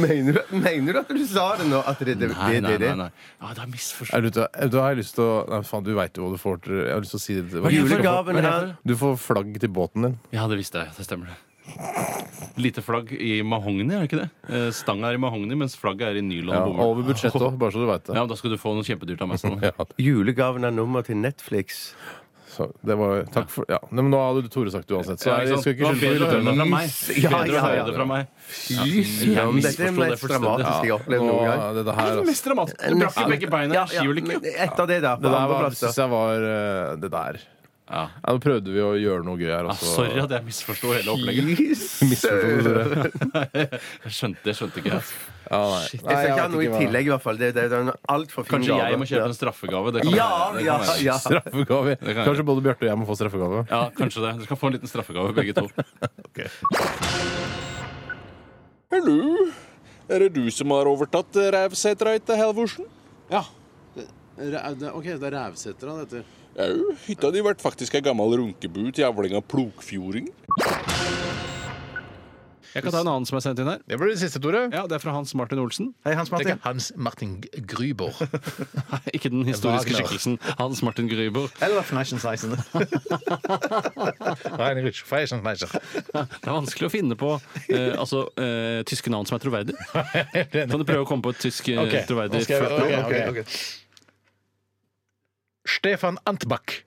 Mener du, mener du at du sa det nå? At det, det, det, Nei, det, nei, det, nei. nei. Ja, misforstått. Er du, da da har jeg lyst til å Nei, faen, du veit jo hva du får til Jeg har lyst til å si det. Hva du får? Julegaven er her Du får flagg til båten din. Ja, det visste jeg. Det stemmer, det. Lite flagg i mahogni, er det ikke det? Eh, Stanga er i mahogni, mens flagget er i nylon Ja, og over budsjettet òg, bare så du veit det. Ja, da skal du få noe kjempedyrt av meg. Sånn. Ja, Julegaven er nummer til Netflix. Det var Takk for Ja, Nei, men nå hadde Tore sagt det uansett, så jeg skal ikke skylde på lytterne. Ja, Bedre å høre det fra meg. Fy søren, dette er det mest dramatisk dramatiske jeg har opplevd noen gang. Det, er Det mest dramatiske. Du brakk jo begge beina. Ja, ja, Skiulykke. etter det, da. Det der var, synes jeg var eh, Det der. Ja. Ja, Nå prøvde vi å gjøre noe gøy her. Ja, Også. sorry at jeg misforsto hele opplegget. *laughs* *laughs* Jeg skjønte, det skjønte ikke jeg. Ja, nei. Jeg skal ikke ha noe i tillegg, i hvert fall. Det, det, det er en altfor fin Kanskje gave. jeg må kjøpe en straffegave. Det kan Ja, det kan ja, ja. Straffegave. Det kan. Kanskje både Bjarte og jeg må få straffegave. Ja, kanskje det. Dere kan få en liten straffegave, begge to. *laughs* Hallo, er det du som har overtatt Rævsetra etter Halvorsen? Ja. Det, det, det, OK, det er Rævsetra det heter. Jau, hytta di ble faktisk ei gammel runkebu til avling av plogfjording. Jeg kan ta en annen som er sendt inn her. Det blir det siste, Tore. Ja, Det er fra Hans Martin Olsen. Hei, Hans Det er Martin. ikke Hans Martin Gryber. *laughs* Nei, ikke den historiske Wagner. skikkelsen. Hans Martin Gryber. Eller Fnaschenseisen. *laughs* Heinrich. Det er vanskelig å finne på eh, altså, eh, tyske navn som er troverdige. *laughs* Kan du prøve å komme på et tysk eh, Ok, troverdig nå skal jeg- før- ok, ok. Stefan Antbach.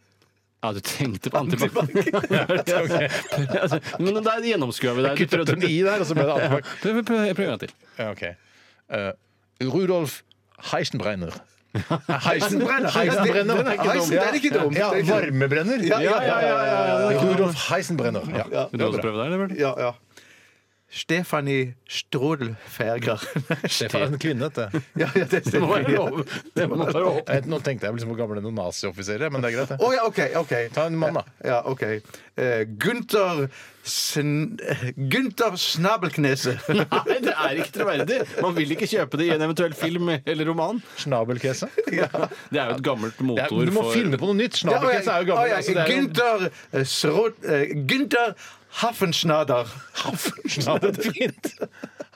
Ja, du tenkte på Antibac. *laughs* altså, men der gjennomskua vi deg. Du prøvde- en i der, og så ble det Antbach. Prøv prøv- prøv en gang til. Ja, ok. Eh, Rudolf Heisenbrenner. *laughs* Heisenbrenner? Heisenbrenner. Den er ikke dumt. Heisen, er ikke. Ja, er varmebrenner. Ja, ja, ja, ja, ja, ja. Rudolf Heisenbrenner. Ja. Vil du også prøve deg, eller? Ja, ja. Stefanie Strodelferger. *laughs* Stefan kvinne, dette. *laughs* ja, ja, det Det må være lov. Det må være lov. Jeg- Nå tenkte jeg liksom på gamle nazioffiserer, men det er greit, det. Oh, ja, OK. ok Ta en mann, da. Ja, OK. Uh, Gunther Sn Gunther Snabelknese. *laughs* Nei, det er ikke troverdig. Man vil ikke kjøpe det i en eventuell film eller roman. Snabelkese. Det er jo et gammelt Ja, for du må for finne på noe nytt. Ja, Snabelkese er jo gammelt. gammel. ja, altså, det er jo- Gunther eh, Srod... eh, Gunther Haffenschnader Haffensnader, fint.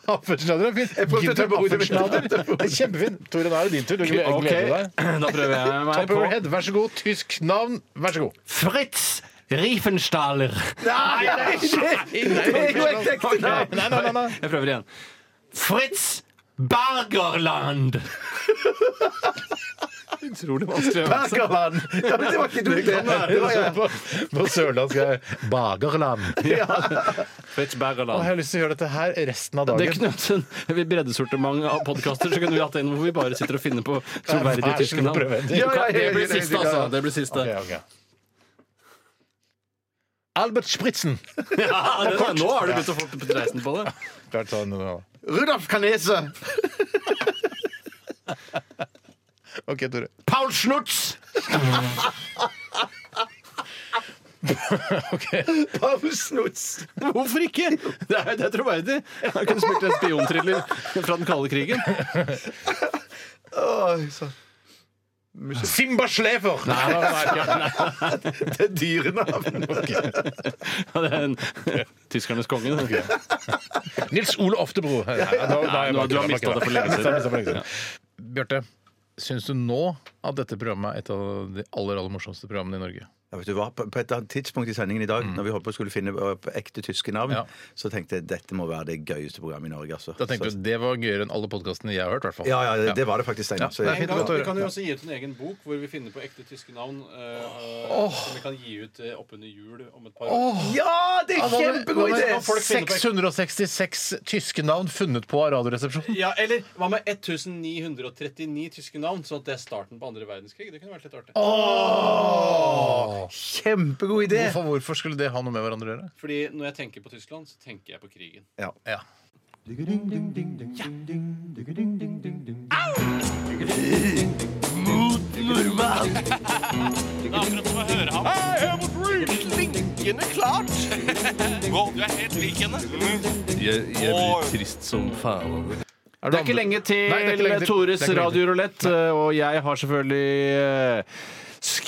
Avførselsnader er fint. prøvde å ta på hodet mitt. Avførselsnader. Det er Kjempefint. Tore, nå er det din tur. Du gleder gleder deg. da prøver jeg meg Top på over head, vær så god. Tysk navn, vær så god. Fritz Riefenstahler. Nei, nei, det er jo et ekte navn! Nei, nei, nei, nei. Jeg prøver igjen. Fritz Bergerland. Utrolig vanskelig. øvelse. Bergerland! Ja, men det var ikke dumt, det. det var, ja. På, på sørlandsk er det Bagerland. *laughs* Fritz jeg har lyst til å gjøre dette her resten av Det dagen. kunne hatt en breddesortiment av podkaster, så kunne vi hatt en hvor vi bare sitter og finner på troverdige Vær så tyske god, navn. prøv en til. Ja, ja, Det blir siste, altså. Det blir siste. Ok, ok. Albert Spritzen. *laughs* Ja, det, nå har du begynt å få dreisen på det. Klart sånn, nå. Rudolf Kanese! *laughs* OK, Tore. Paul Schnutz! *laughs* Paul Snutz! Hvorfor ikke? Det er, det er troverdig. Han kunne spilt en spionthriller fra den kalde krigen. Oi, så. Simba Schlefer Nei, nei, nei, nei. Det er dyrenavn. Ja, det er en tyskernes konge. det. Nils Ole Oftebro. Nei, nå- nå har jeg Nei, bare du har kødda, mistet det for lenge Mistet siden. det for lenge siden. Bjarte, syns du nå at dette programmet er et av de aller, aller morsomste programmene i Norge? Ja, vet du hva? På, på et annet tidspunkt i sendingen i dag, når vi holdt på å skulle finne opp ekte tyske navn, Ja. så tenkte jeg dette må være det gøyeste programmet i Norge. Altså. Da tenkte så, du det var gøyere enn alle podkastene jeg har hørt, i hvert fall. ja, ja, det, det var det faktisk, Steinar. Så det er jeg- fint å høre. vi kan jo også gi ut en egen bok hvor vi finner på ekte tyske navn. eh, Som vi kan gi ut uh, oppunder jul om et par år. Ja, det er kjempegod idé! folk finne på- 666 tyske navn funnet på av Radioresepsjonen. Ja, Eller hva med 1939 tyske navn? Sånn at det er starten på andre verdenskrig. Det kunne vært litt artig. Kjempegod idé! Hvorfor, hvorfor skulle det ha noe med hverandre å gjøre? Fordi når jeg tenker på Tyskland, så tenker jeg på krigen. Ja. Ja. Jeg, blir trist som faen. Er Det er ikke lenge til Nei, det er ikke lenge til. Tores Det er ikke lenge til. radiorulett, og jeg har selvfølgelig eh,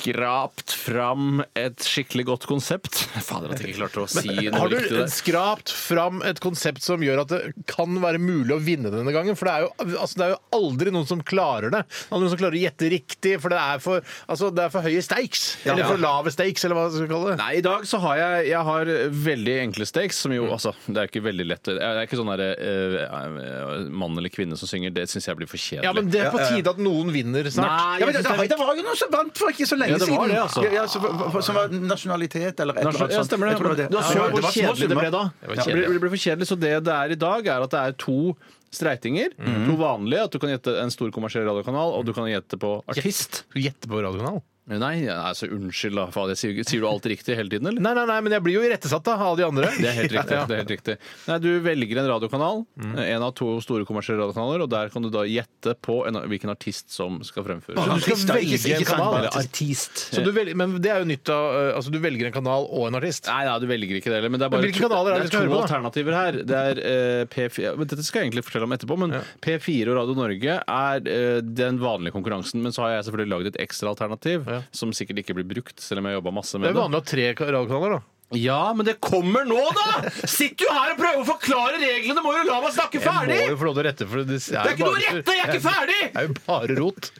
skrapt fram et skikkelig godt konsept. *laughs* Fader, at jeg ikke klarte å si noe Har du der. skrapt fram et konsept som gjør at det kan være mulig å vinne denne gangen? For det er jo, altså, det er jo aldri noen som klarer det. Det er Noen som klarer å gjette riktig, for det er for, altså, det er for høye stakes. Eller for lave stakes, eller hva man skal kalle det. Nei, I dag så har jeg, jeg har veldig enkle stakes, som jo altså Det er ikke veldig lett. Det er ikke sånn derre eh, mann eller kvinne som synger. Det syns jeg blir for kjedelig. Ja, men det er på tide at noen vinner snart. Nei, Ja, men det det, var jo noen som vant for ikke så lenge Ja, det var det, altså. Ja, ja, så, for- for- som var nasjonalitet eller et eller annet Ja, stemmer det. Det Du har sett hvor kjedelig det ble da. var Det blir, det blir for kjedelig, Så det det er i dag, er at det er to streitinger. To vanlige. At du kan gjette en stor kommersiell radiokanal, og du kan gjette på artist. Du gjette på radiokanal? Nei, altså unnskyld, da. Faen, jeg sier, sier du alt riktig hele tiden, eller? Nei, nei, nei, men jeg blir jo irettesatt da, av de andre. Det er helt riktig. *laughs* Ja. det er helt riktig. Nei, Du velger en radiokanal, en av to store kommersielle radiokanaler, og der kan du da gjette på en, hvilken artist som skal fremføre. Så du skal Artist, da, velge ikke- en kanal? Eller artist. Så du velger, men det er jo nytt av uh, Altså, du velger en kanal og en artist. Nei, nei, du velger ikke det heller. Men det er bare Men hvilke kanaler er det det vi skal er to høre på, da? alternativer her. Det er eh, P4 men Dette skal jeg egentlig fortelle om etterpå, men P4 og Radio Norge er eh, den vanlige konkurransen. Men så har jeg selvfølgelig lagd et ekstra alternativ Ja. Som sikkert ikke blir brukt, selv om jeg jobba masse med Det Det er vanlig å ha tre ka- radiokanaler, da. Ja, men det kommer nå, da! Sitter jo her og prøver å forklare reglene! Må jo la meg snakke Jeg må ferdig! jo få lov til å rette, for det, Det er ikke noe å rette! Jeg er ikke ferdig! Det er jo bare rot.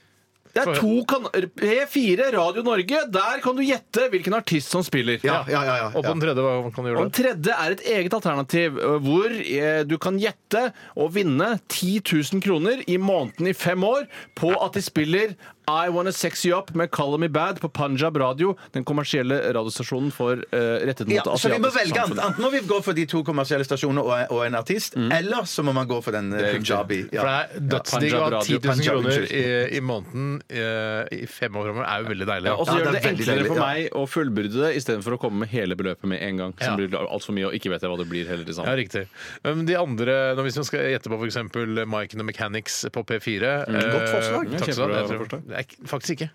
Det er to kan P4, Radio Norge. Der kan du gjette hvilken artist som spiller. Ja, ja, ja, ja, Og på ja. den tredje, hva kan du Og gjøre den da? tredje er et eget alternativ, ø, hvor eh, du kan gjette og vinne 10 000 kroner i måneden i fem år på at de spiller I Wanna Sex You Up med Call Me Bad på Punjab Radio, den kommersielle radiostasjonen for uh, rettet mot Ja, det så vi må velge samfunnet. Enten må vi gå for de to kommersielle stasjonene og, og en artist, eller så må man gå for den punjabi. punjabi. For det er dødsdigg å ha 10 000 Punjab, kroner i, i måneden eh, i fem år framover, er jo veldig deilig. Og så Ja, gjør det det er enklere for ja. meg å fullbyrde det istedenfor å komme med hele beløpet med en gang. Som Ja. blir altfor mye, og ikke vet jeg hva det blir heller til Ja, riktig. Men de andre, når hvis man skal gjette på f.eks. Mike and the Mechanics på P4 Godt forslag. eh, Takk skal du ha. Jeg faktisk ikke.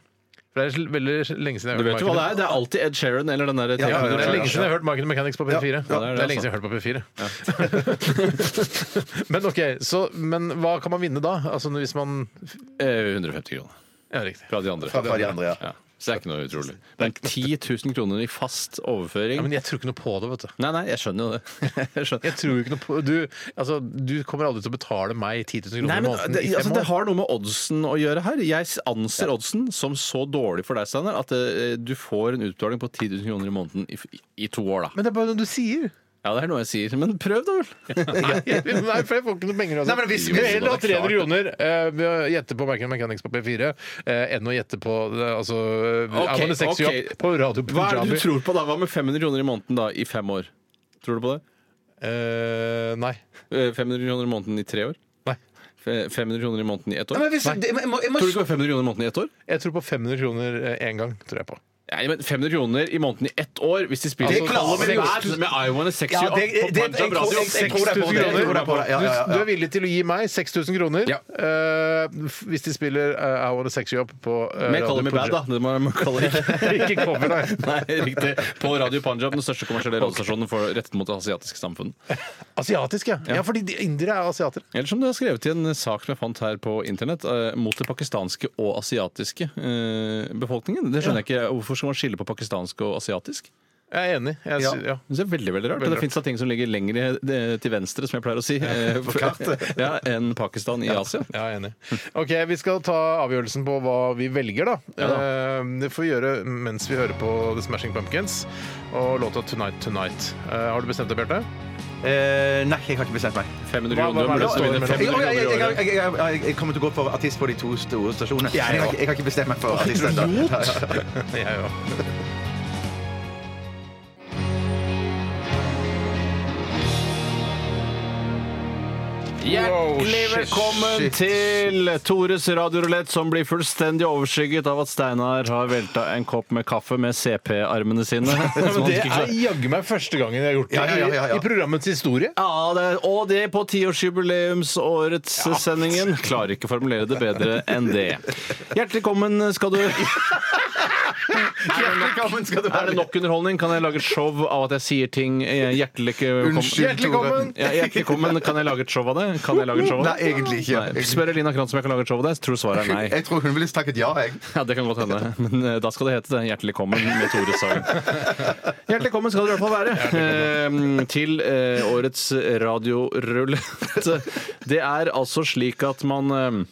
For det er veldig lenge siden jeg Du har vet hørt jo hva Mike det er? Det er alltid Ed Sheeran eller den der ja, ja, Det er lenge siden jeg har hørt and Mechanics på P4. det er det, det er lenge siden jeg har hørt på P4. *laughs* men ok, så, men hva kan man vinne da? Altså hvis man Eh, 150 kroner Ja, riktig. fra de andre. Fra, fra de andre, ja. Så det er ikke noe utrolig. Men 10 000 kroner i fast overføring Ja, men jeg tror ikke noe på det, vet du. Nei, nei, jeg skjønner jo det. *laughs* Jeg skjønner. Jeg tror ikke noe på Du, altså, du kommer aldri til å betale meg 10 000 kroner Nei, i men måneden det, i fem altså, år. det har noe med oddsen å gjøre her. Jeg anser oddsen som så dårlig for deg, Steinar, at eh, du får en utbetaling på 10 000 kroner i måneden i, i to år, da. Men det er bare noe du sier. Ja, det er noe jeg sier. Men prøv, da vel. *laughs* Nei, for jeg får ikke noe penger. Altså. Nei, men hvis- Vi vil heller ha er 300 kroner eh, ved å gjette på Mac Mechanics på P4 eh, enn å gjette på eh, altså, Ok, I'm on a sexy ok. på Radio Hva er det Punjabi. du tror på, da? Hva med 500 kroner i måneden da, i fem år? Tror du på det? Eh, nei. Eh, 500 kroner i måneden i tre år? Nei. Fe- 500 kroner i måneden i ett år? Men hvis, det, jeg må, jeg må, Tror du ikke det var 500 kroner i måneden i ett år? Jeg tror på 500 kroner én gang. tror jeg på. Nei, men 500 kroner i måneden i ett år hvis de spiller Det klarer vi jo. Med I Wanna Sex You Up det- på det- Punjab jeg tror- Radio. jeg- jeg tror det er på det. Jeg tror det er på det. Ja, ja, ja. Du, du er villig til å gi meg 6000 kroner Ja. eh, f- hvis de spiller uh, I Want a Sex You Up på uh, Med Call Me Bad, da. Det må man kalle *laughs* det. Ikke cover, nei. Nei, riktig. På Radio Punjab, den største kommersielle radiostasjonen for rettet mot det asiatiske samfunn. Asiatisk, ja. ja. fordi de indere er asiater. Eller som du har skrevet i en sak som jeg fant her på internett, eh, mot det pakistanske og asiatiske eh, befolkningen. Det skjønner jeg ikke. Hvorfor skal man skille på pakistansk og asiatisk? Jeg er enig. Jeg, Ja. sy- ja. Det er veldig veldig rart. Veldig det fins ting som ligger lenger eh, til venstre, som jeg pleier å si, *laughs* eh, *laughs* ja, enn Pakistan i Asia. Ja, jeg er enig. Ok, Vi skal ta avgjørelsen på hva vi velger, da. Ja da. Eh, det får vi gjøre mens vi hører på The Smashing Pumpkins og låta 'Tonight Tonight'. Eh, har du bestemt deg, Bjarte? Eh, nei, jeg har ikke bestemt meg. 500 Hva- hva- kroner. hva er det Du stå vinner mellom? 500 Jeg, jeg, jeg, kroner i jeg, året. jeg, jeg, jeg kommer til å gå for artist på de to store stasjonene. Jeg jeg, har ikke- jeg har ikke bestemt meg for artist ennå. *laughs* Jeg òg. Hjertelig velkommen til Tores radiorulett, som blir fullstendig overskygget av at Steinar har velta en kopp med kaffe med CP-armene sine. *laughs* Men det er jaggu meg første gangen jeg har gjort det Ja, ja, ja, ja, i, programmets historie. Ja, det og det på tiårsjubileumsårets sendingen. Klarer ikke å formulere det bedre enn det. *laughs* Hjertelig velkommen skal du *laughs* *laughs* Velkommen skal du Er det nok underholdning? Kan jeg lage et show av at jeg sier ting eh, hjertelig Unnskyld, Hjertelig velkommen! Ja, hjertelig velkommen. Kan jeg lage et show av det? Kan jeg lage et show av det? Nei, egentlig ikke. Nei. Spør Elina Krantz om jeg kan lage et show av det. Jeg tror svaret er nei. Jeg tror hun ville takket ja, jeg. Ja, Det kan godt hende. Men eh, da skal det hete det. Hjertelig velkommen med Tore Sagen. Hjertelig velkommen skal dere i hvert fall være eh, til eh, årets radiorullet. Det er altså slik at man eh,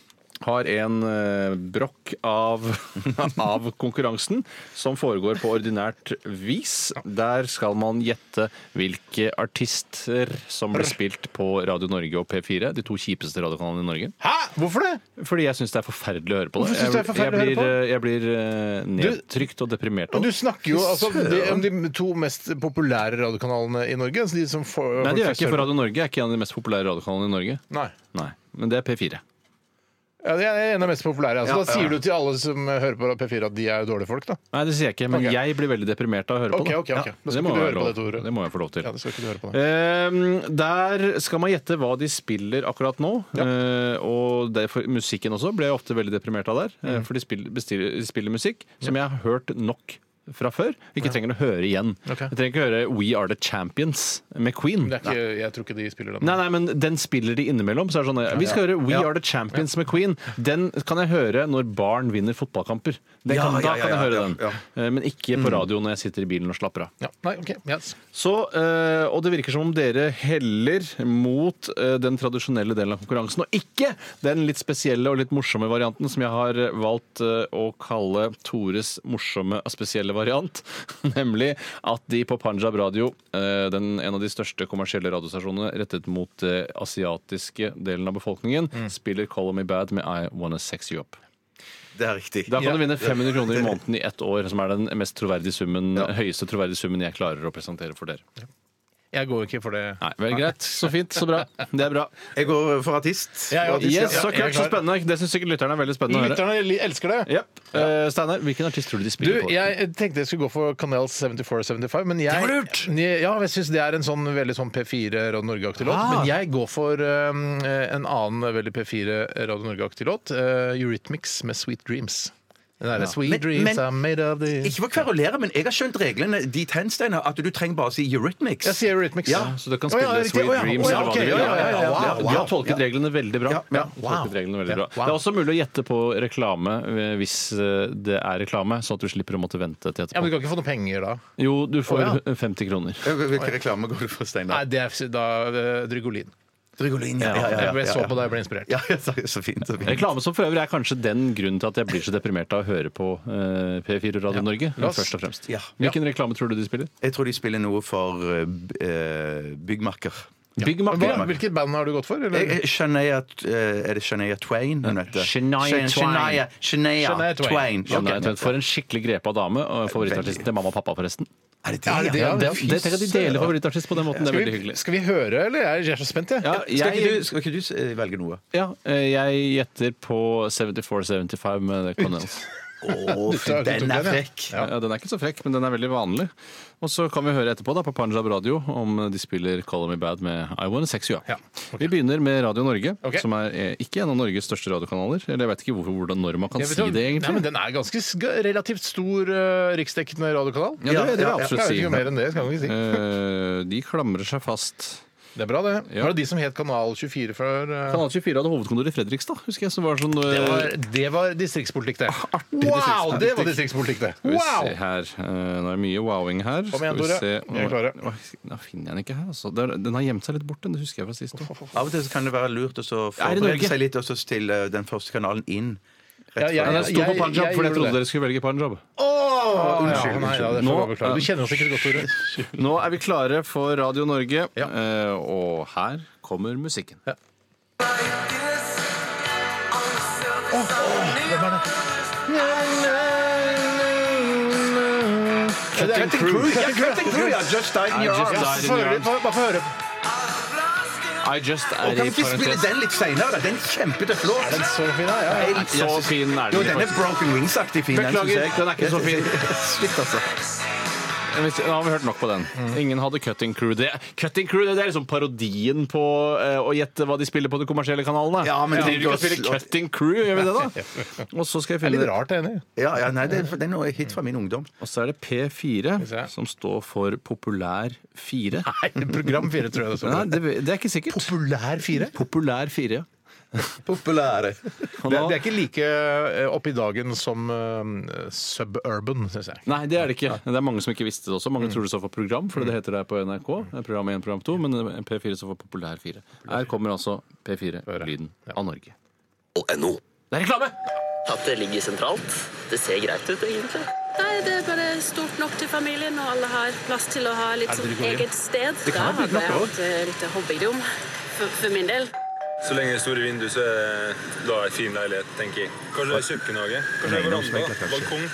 har en eh, brokk av, *laughs* av konkurransen som foregår på ordinært vis. Der skal man gjette hvilke artister som ble spilt på Radio Norge og P4, de to kjipeste radiokanalene i Norge. Hæ? Hvorfor det? Fordi jeg syns det er forferdelig å høre på det. Hvorfor synes du det er forferdelig å jeg, høre blir, jeg blir eh, nedtrykt og deprimert av Du det. snakker jo altså, de, om de to mest populære radiokanalene i Norge. Altså de som får, Nei, det gjør jeg ikke, for Radio Norge er ikke en av de mest populære radiokanalene i Norge. Nei. Nei, Men det er P4. Ja, det er en av de mest populære. Altså, Ja, da sier du til alle som hører på P4 at de er dårlige folk, da. Nei, det sier jeg ikke, men Ok. jeg blir veldig deprimert av å høre Ok, på ok, ok. Da skal det, må ikke du jeg høre på lov- det, Tore. det må jeg få lov til. Ja, det skal ikke du høre på det. Eh, der skal man gjette hva de spiller akkurat nå. Eh, og derfor, musikken også ble jeg ofte veldig deprimert av der. Mm. eh, For de spiller, bestiller, de spiller musikk som jeg har hørt nok fra før. Ikke trenger å høre igjen. Okay. Jeg trenger ikke høre We Are The Champions med Queen. Det er ikke, jeg tror ikke de spiller den. Nei, nei, men den spiller de innimellom. Så er det sånn, Vi skal høre We Are The Champions med Queen. Den kan jeg høre når barn vinner fotballkamper. Den Ja, da ja, ja, kan jeg ja, høre ja, den. ja. Eh, Men ikke på radio når jeg sitter i bilen og slapper av. Ja. Nei, okay. yes. Så, eh, Og det virker som om dere heller mot eh, den tradisjonelle delen av konkurransen, og ikke den litt spesielle og litt morsomme varianten som jeg har valgt å kalle Tores morsomme og spesielle variant. *laughs* Nemlig at de på Punjab Radio, eh, den, en av de største kommersielle radiostasjonene rettet mot det asiatiske delen av befolkningen, spiller Call Me Bad med I Wanna Sex You Up. Det er riktig. Da kan Ja. du vinne 500 kroner i måneden i ett år, som er den mest troverdige summen, Ja. høyeste troverdige summen jeg klarer å presentere for dere. Jeg går ikke for det. Nei, vel greit. Så fint. Så bra. Det er bra. Jeg går for artist. Jeg er artist, Yes, ja. så jeg er kult, så klar. spennende. Det syns sikkert lytterne er veldig spennende å høre. Lytterne li- elsker det. Ja. Eh, Steinar, hvilken artist tror du de Du, spiller på? jeg tenkte jeg skulle gå for Canels 7475, men jeg Det var lurt! Ja, jeg syns det er en sånn veldig sånn P4 Radio Norge-aktig låt. Ah. Men jeg går for um, en annen veldig P4 Radio Norge-aktig låt. Uh, Eurythmics med 'Sweet Dreams'. Den derre Sweet dreams men- are made of the Ikke for å kverulere, men jeg har skjønt reglene dit hen, Steinar, at du trenger bare å si Eurythmics. Jeg sier Eurythmics. Ja. Så du kan Å, ja, spille. Sweet oh, ja. Dreams eller hva du vil. Ja, ja, ja, ja. Ja, Wow. De har tolket reglene veldig bra. Ja, ja. De reglene veldig bra. Wow. Det er også mulig å gjette på reklame eh, hvis eh, det er reklame, sånn at du slipper å måtte vente til Ja, men du kan ikke få noe penger da? Jo, du får Å, 50 kroner. Hvilken reklame går du for, Nei, Steinar? det er da uh, Drygolin. Drygolin, ja. ja, ja, ja, Jeg så på det, og ble inspirert. Ja, så, så fint. så fint. Reklame som for øvrig er kanskje den grunnen til at jeg blir så deprimert av å høre på eh, P4 Radio Norge. Først og fremst. Ja. Hvilken reklame tror du de spiller? Jeg tror de spiller noe for uh, eh, byggmakker. Byggmakker. Hva, hvilket band har du gått for? Eller? Shania, eh, er det Shania Twain hun heter? Shania Twain. Shania, Shania, Shania Twain. Twain. Ja, nei, Ok. For en skikkelig grepa dame. Favorittartisten til mamma og pappa, forresten. Er det Ja, det? det- Ja, det, det, det, de deler favorittartist på den måten. Det er veldig hyggelig. skal vi høre, eller? Jeg er så spent, jeg. Ja, Skal ikke du, skal ikke du velge noe? ja, eh, jeg gjetter på 74-75 med The Connells. *laughs* *laughs* Du den er frekk! Ja. Ja, den er ikke så frekk, men den er veldig vanlig. Og så kan vi høre etterpå da på Panjab Radio om de spiller Call Me Bad med I Wanna Sex You Up. Ja, okay. Vi begynner med Radio Norge, okay. som er eh, ikke en av Norges største radiokanaler. Eller jeg vet ikke hvorfor, hvordan, når man kan si det, egentlig. Nei, men Den er ganske relativt stor uh, riksdekkende radiokanal. Ja, det, det vil jeg absolutt vet si. ikke mer enn det, skal man ikke si. Eh, de klamrer seg fast. Det er bra, det. Ja. Var det de som het Kanal 24 før? uh, Kanal 24 hadde hovedkontor i Fredrikstad, husker jeg. Som var sånn Det eh, var, det var distriktspolitikk, det. Wow, det var distriktspolitikk, det! Skal vi se her. Eh, nå er det mye wowing her. Kom igjen, Skal vi Tore. se. Vi er klare. Oi, Da finner jeg den ikke her. Altså. Det er- Den har gjemt seg litt bort, den. Det husker jeg fra sist. Av og til så kan det være lurt å så Er det Norge? forberede seg litt og så stille den første kanalen inn. Ja, fra- sto på jeg- jeg for jeg trodde dere skulle velge Punjab. Åh, unnskyld, ja, nei, ja, det får Nå- jeg beklage. Du kjenner oss sikkert godt, Tore. *laughs* Nå er vi klare for Radio Norge, Ja. eh, og her kommer musikken. Cutting Crew. Ja, Cutting Crew, ja! Just died in your just arms. died in your arms. bare bare få høre. I just Og er kan i vi ikke spille parentes. den litt seinere? Den er kjempetøff låt. Den så fin, ja. ja. ja. Så fin er Jo, den den er faktisk. Broken Wings-aktig fin. Beklager, synes jeg. den er ikke så fin. Shit, altså. Hvis- Nå har vi hørt nok på den. Ingen hadde Cutting Crew. Det, cutting Crew det er liksom parodien på eh, å gjette hva de spiller på de kommersielle kanalene. Ja, men det- driver ikke å spille Cutting Crew, gjør vi det da? *laughs* Og så skal jeg Det er litt rart, jeg er enig. Ja, ja, nei, det er, det er noe hit fra min ungdom. Og så er det P4, som står for Populær 4. Nei, program 4, tror jeg det står. Nei, det, det er ikke sikkert. Populær 4? Populær 4, ja. *laughs* Populære. Det, det er ikke like oppe opp i dagen som uh, suburban, syns jeg. Nei, det er det ikke. Det er mange som ikke visste det også. Mange tror det står for program, for det heter det på NRK. Program 1, program 2, men P4 står for Populær 4. Her kommer altså P4, lyden av Norge. NO. Det er reklame! At det ligger sentralt. Det ser greit ut, egentlig. Nei, det er bare stort nok til familien, og alle har plass til å ha litt sånn eget sted. Det kan Da hadde jeg hatt eh, litt hobbydom, for, for min del. Så lenge det er store vinduer, så er det en fin leilighet, tenker jeg. Kanskje det er kjøkkenhage? Kanskje det er veranda? Balkong?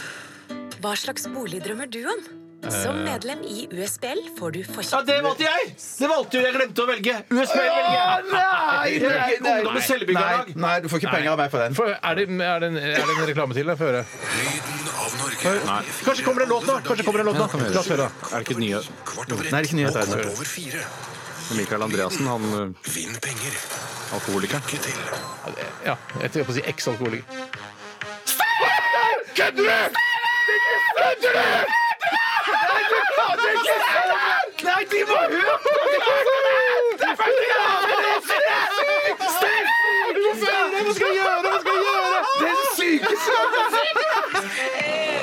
Hva slags bolig drømmer du om? Som medlem i USBL får du Ja, det valgte jeg! Det valgte jo jeg glemte å velge. USBL velger jeg. Nei, ungdommens selvbyggerlag. Nei, du får ikke penger av meg for den. For, er, det, er, det en, er det en reklame til? Få høre. Av Norge. Kanskje kommer det en låt nå? Kanskje kommer det en låt nå? La oss høre. da. Er det ikke nye Nei, det er ikke nyhet. Mikael Andreassen, han Vinn penger. Alkoholikeren? Lykke til. Ja, jeg skal på å si eks-alkoholiker. Nei, de må høre på det! Er Hva skal jeg gjøre? Hva skal jeg gjøre? Det er sykeste Jeg har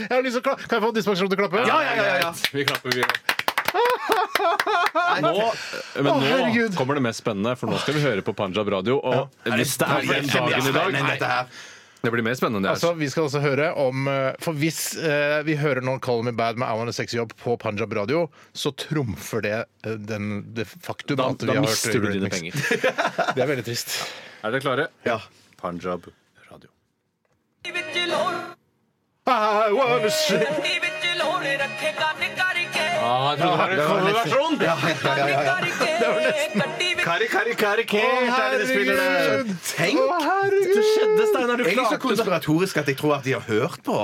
lyst til å kla kan jeg få dispensasjon til å klappe? Ja, ja, ja, ja. Vi klapper, vi. Nå, men Å, nå herregud. kommer det mest spennende, for nå skal vi høre på Panjab radio. Og hvis det er den dagen i dag Det blir mer spennende enn det Altså, vi skal også høre om eh, For hvis eh, vi hører noen Call Me Bad med I Want a Sexy Job på Punjab Radio, så trumfer det eh, den, det faktum Da, at vi da har hørt mister du dine Eurythmics. penger. *laughs* Det er veldig trist. Er dere klare? Ja. Punjab radio. I wanna say Ah, jeg trodde det var en coverversjon! Ja, ja, ja, ja. Kari, kari, kari, er det de spiller der. Tenk! Det skjedde, Steinar. Du Jeg er så klarte det. konspiratorisk at jeg tror at de har hørt på.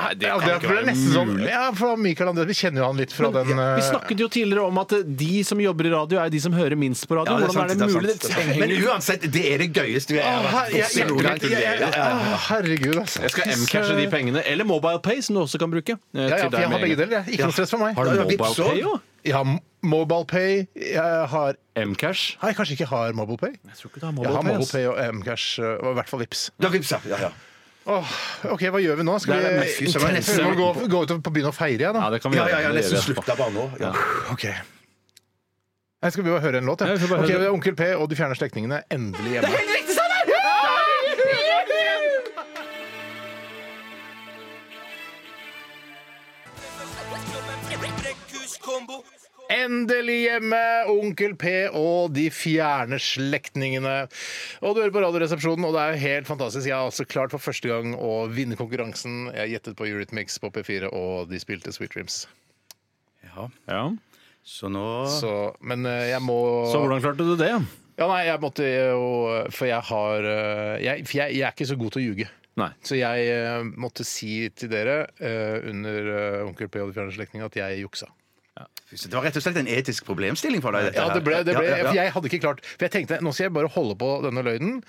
Ja, det, er nesten sånn Ja, for Michael André, Vi kjenner jo han litt fra den Vi eh, snakket jo tidligere om at de som jobber i radio, er de som hører minst på radio. Ja, det er Hvordan sant, er det det er mulig? sant, det er sant. Men uansett, det er det gøyeste vi har her- jeg- jeg- jeg- jeg- jeg- Å, Herregud, altså. Jeg skal M-cashe de pengene. Eller MobilePay, som du også kan bruke. eh, Ja, ja, til for deg jeg med har begge en gang. deler. jeg. Ikke noe stress for meg. Har du Ja, MobilePay også? òg? Jeg har MobilePay. Jeg har M-cash? Nei, kanskje ikke har MobilePay. Jeg tror ikke du har Jeg har MobilePay. ass. MobilePay og Mcash, og i hvert fall Vips. Da vips, ja. ja, ja. Åh, OK, hva gjør vi nå? Skal Det er vi mest- må gå, gå ut og begynne å feire igjen, Ja, da? det kan vi Ja, gjøre. ja, ja, Det nesten vi. slutta bare nå. Ja. OK. Jeg skal vi bare høre en låt, Ja, ja. vi får bare Ok, høre det er Onkel P og De fjerne slektningene endelig hjemme. Endelig hjemme, Onkel P og de fjerne slektningene. Og du hører på Radioresepsjonen, og det er jo helt fantastisk. Jeg har altså klart for første gang å vinne konkurransen. Jeg gjettet på Eurythmics på P4, og de spilte Sweet Dreams. Ja. Så nå Så, men eh, jeg må Så hvordan klarte du det? Ja, nei, jeg måtte jo For jeg har eh, jeg, For jeg, jeg er ikke så god til å ljuge. Nei. Så jeg eh, måtte si til dere under Onkel P og de fjerne slektningene at jeg juksa. Det var rett og slett en etisk problemstilling for deg? dette Ja, det ble, det ble, Ja, ja, For jeg hadde ikke klart For jeg tenkte nå skal jeg bare holde på denne løgnen